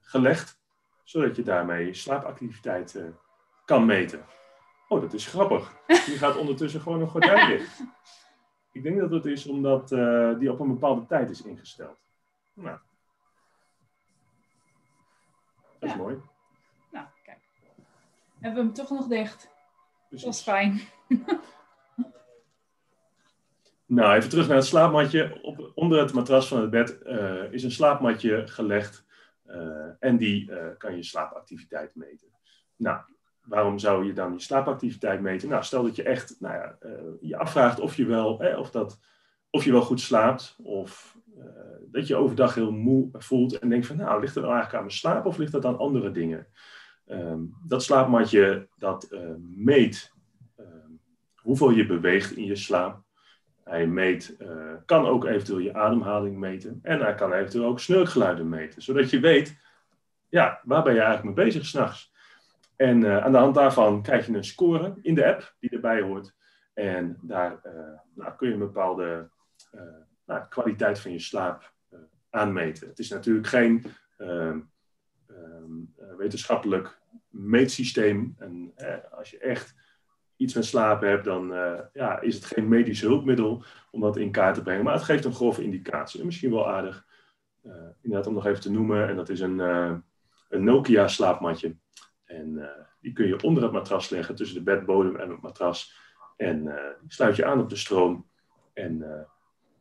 [SPEAKER 2] gelegd. Zodat je daarmee slaapactiviteit kan meten. Oh, dat is grappig. Die gaat ondertussen gewoon een gordijn dicht. Ik denk dat het is omdat die op een bepaalde tijd is ingesteld. Nou. Dat is ja. mooi.
[SPEAKER 3] Nou, kijk. Hebben we hem toch nog dicht. Precies. Dat is fijn.
[SPEAKER 2] nou, even terug naar het slaapmatje. Op, onder het matras van het bed uh, is een slaapmatje gelegd. Uh, en die kan je slaapactiviteit meten. Nou, waarom zou je dan je slaapactiviteit meten? Nou, stel dat je echt nou ja, je afvraagt of je wel, eh, of dat, of je wel goed slaapt, of dat je overdag heel moe voelt en denkt van, nou, ligt het nou eigenlijk aan mijn slaap of ligt dat aan andere dingen? Um, dat slaapmatje, dat meet um, hoeveel je beweegt in je slaap. Hij meet, kan ook eventueel je ademhaling meten en hij kan eventueel ook snurkgeluiden meten, zodat je weet, ja, waar ben je eigenlijk mee bezig s'nachts? En uh, aan de hand daarvan krijg je een score in de app die erbij hoort. En daar uh, nou, kun je een bepaalde nou, kwaliteit van je slaap aanmeten. Het is natuurlijk geen ehm, um, wetenschappelijk meetsysteem. En als je echt iets met slapen hebt, dan ja, is het geen medisch hulpmiddel om dat in kaart te brengen. Maar het geeft een grove indicatie. En misschien wel aardig, inderdaad om nog even te noemen. En dat is een, een Nokia slaapmatje. En uh, die kun je onder het matras leggen, tussen de bedbodem en het matras. En uh, sluit je aan op de stroom. En uh,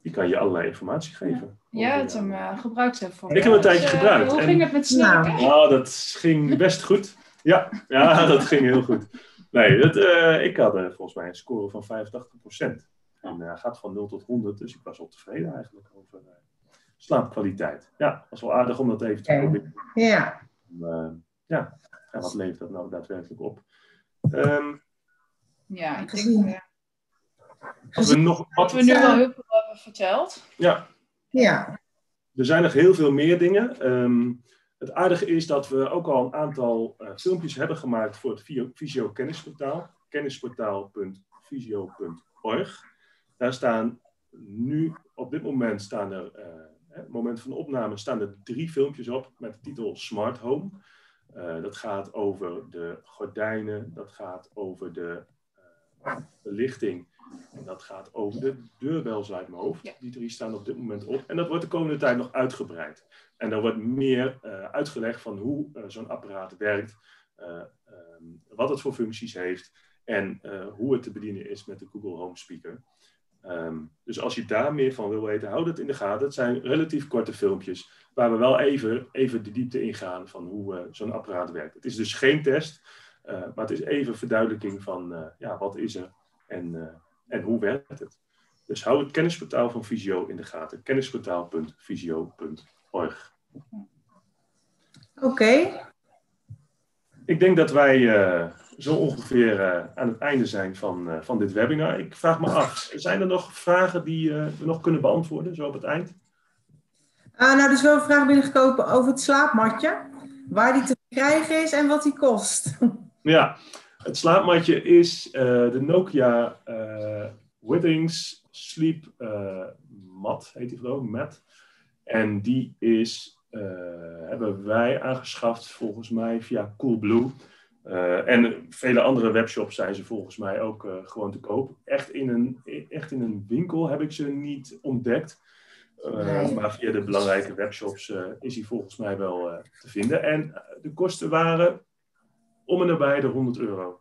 [SPEAKER 2] die kan je allerlei informatie geven.
[SPEAKER 3] Ja, ja het hem gebruikt hebt voor.
[SPEAKER 2] Ik heb een tijdje gebruikt.
[SPEAKER 3] Hoe ging het met slapen?
[SPEAKER 2] Nou, dat ging best goed. Ja, ja dat ging heel goed. Nee, dat, ik had volgens mij een score van 85%. En gaat van 0 tot 100, dus ik was wel tevreden eigenlijk over slaapkwaliteit. Ja, dat was wel aardig om dat even te proberen.
[SPEAKER 1] Ja.
[SPEAKER 2] ja. Ja, wat levert dat nou daadwerkelijk op? Um,
[SPEAKER 3] ja, ik denk... Uh,
[SPEAKER 2] wat we, nog,
[SPEAKER 3] wat we nu wel heel veel hebben verteld.
[SPEAKER 2] Ja.
[SPEAKER 1] ja.
[SPEAKER 2] Er zijn nog heel veel meer dingen. Um, het aardige is dat we ook al een aantal uh, filmpjes hebben gemaakt voor het Visio Kennisportaal. Kennisportaal.visio.org. Daar staan nu, op dit moment staan er, uh, het moment van de opname, staan er drie filmpjes op met de titel Smart Home. Uh, dat gaat over de gordijnen, dat gaat over de belichting. En dat gaat over de deurbels uit mijn hoofd. Die drie staan op dit moment op. En dat wordt de komende tijd nog uitgebreid. En daar wordt meer uh, uitgelegd van hoe zo'n apparaat werkt, um, wat het voor functies heeft en hoe het te bedienen is met de Google Home Speaker. Ehm, dus als je daar meer van wil weten, houd het in de gaten. Het zijn relatief korte filmpjes waar we wel even, even de diepte ingaan van hoe zo'n apparaat werkt. Het is dus geen test, maar het is even verduidelijking van ja, wat is er en, en hoe werkt het. Dus hou het kennisportaal van Visio in de gaten.
[SPEAKER 1] Oké. Okay.
[SPEAKER 2] Ik denk dat wij zo ongeveer uh, aan het einde zijn van, uh, van dit webinar. Ik vraag me af, zijn er nog vragen die we nog kunnen beantwoorden, zo op het eind?
[SPEAKER 1] nou, er is wel een vraag binnengekomen over het slaapmatje. Waar die te krijgen is en wat die kost.
[SPEAKER 2] Ja, het slaapmatje is de Nokia Withings Sleep Mat, heet die geloof Mat. En die is, hebben wij aangeschaft volgens mij via Coolblue. Uh, en vele andere webshops zijn ze volgens mij ook uh, gewoon te koop. Echt in, een, echt in een winkel heb ik ze niet ontdekt. Nee. Maar via de belangrijke webshops is hij volgens mij wel te vinden. En de kosten waren om en nabij de 100 euro.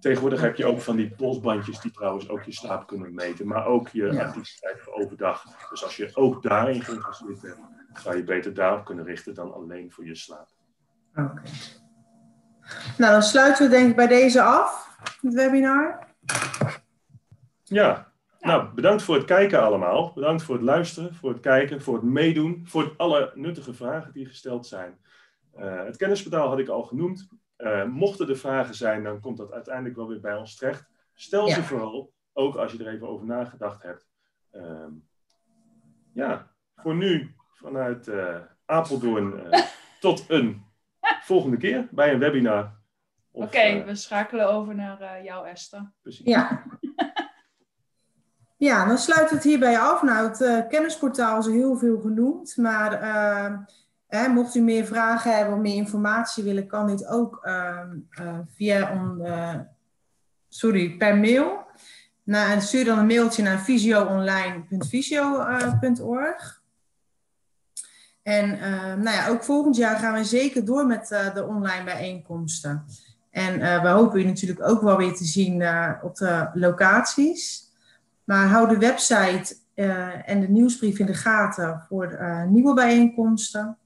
[SPEAKER 2] Tegenwoordig heb je ook van die polsbandjes die trouwens ook je slaap kunnen meten. Maar ook je ja. activiteit voor overdag. Dus als je ook daarin geïnteresseerd bent, zou je beter daarop kunnen richten dan alleen voor je slaap.
[SPEAKER 1] Oké. Okay. Nou, dan sluiten we denk ik bij deze af, het webinar.
[SPEAKER 2] Ja, nou bedankt voor het kijken allemaal. Bedankt voor het luisteren, voor het kijken, voor het meedoen, voor alle nuttige vragen die gesteld zijn. Uh, het kennisportaal had ik al genoemd. Uh, mochten er vragen zijn, dan komt dat uiteindelijk wel weer bij ons terecht. Stel ja. ze vooral, ook als je er even over nagedacht hebt. Uh, ja, voor nu vanuit uh, Apeldoorn tot een volgende keer bij een webinar.
[SPEAKER 3] Oké, okay, uh, we schakelen over naar uh, jou, Esther.
[SPEAKER 1] Precies. Ja. ja, dan sluit het hierbij af. Nou, het uh, kennisportaal is heel veel genoemd, maar mocht u meer vragen hebben of meer informatie willen, kan dit ook ehm, via on, sorry, per mail. Nou, stuur dan een mailtje naar visioonline.visio.org. En uh, nou ja, ook volgend jaar gaan we zeker door met de online bijeenkomsten. En we hopen u natuurlijk ook wel weer te zien op de locaties. Maar hou de website en de nieuwsbrief in de gaten voor nieuwe bijeenkomsten.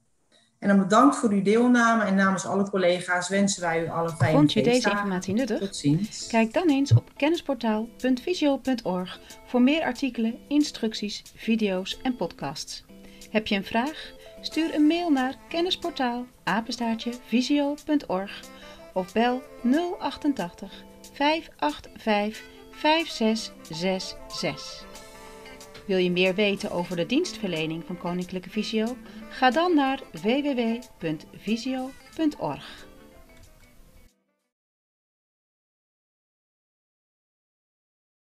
[SPEAKER 1] En dan bedankt voor uw deelname en namens alle collega's wensen wij u alle fijne
[SPEAKER 5] Vond je deze informatie nuttig?
[SPEAKER 1] Tot ziens.
[SPEAKER 5] Kijk dan eens op kennisportaal.visio.org voor meer artikelen, instructies, video's en podcasts. Heb je een vraag? Stuur een mail naar kennisportaal visio.org of bel 088 585 5666. Wil je meer weten over de dienstverlening van Koninklijke Visio? Ga dan naar www.visio.org.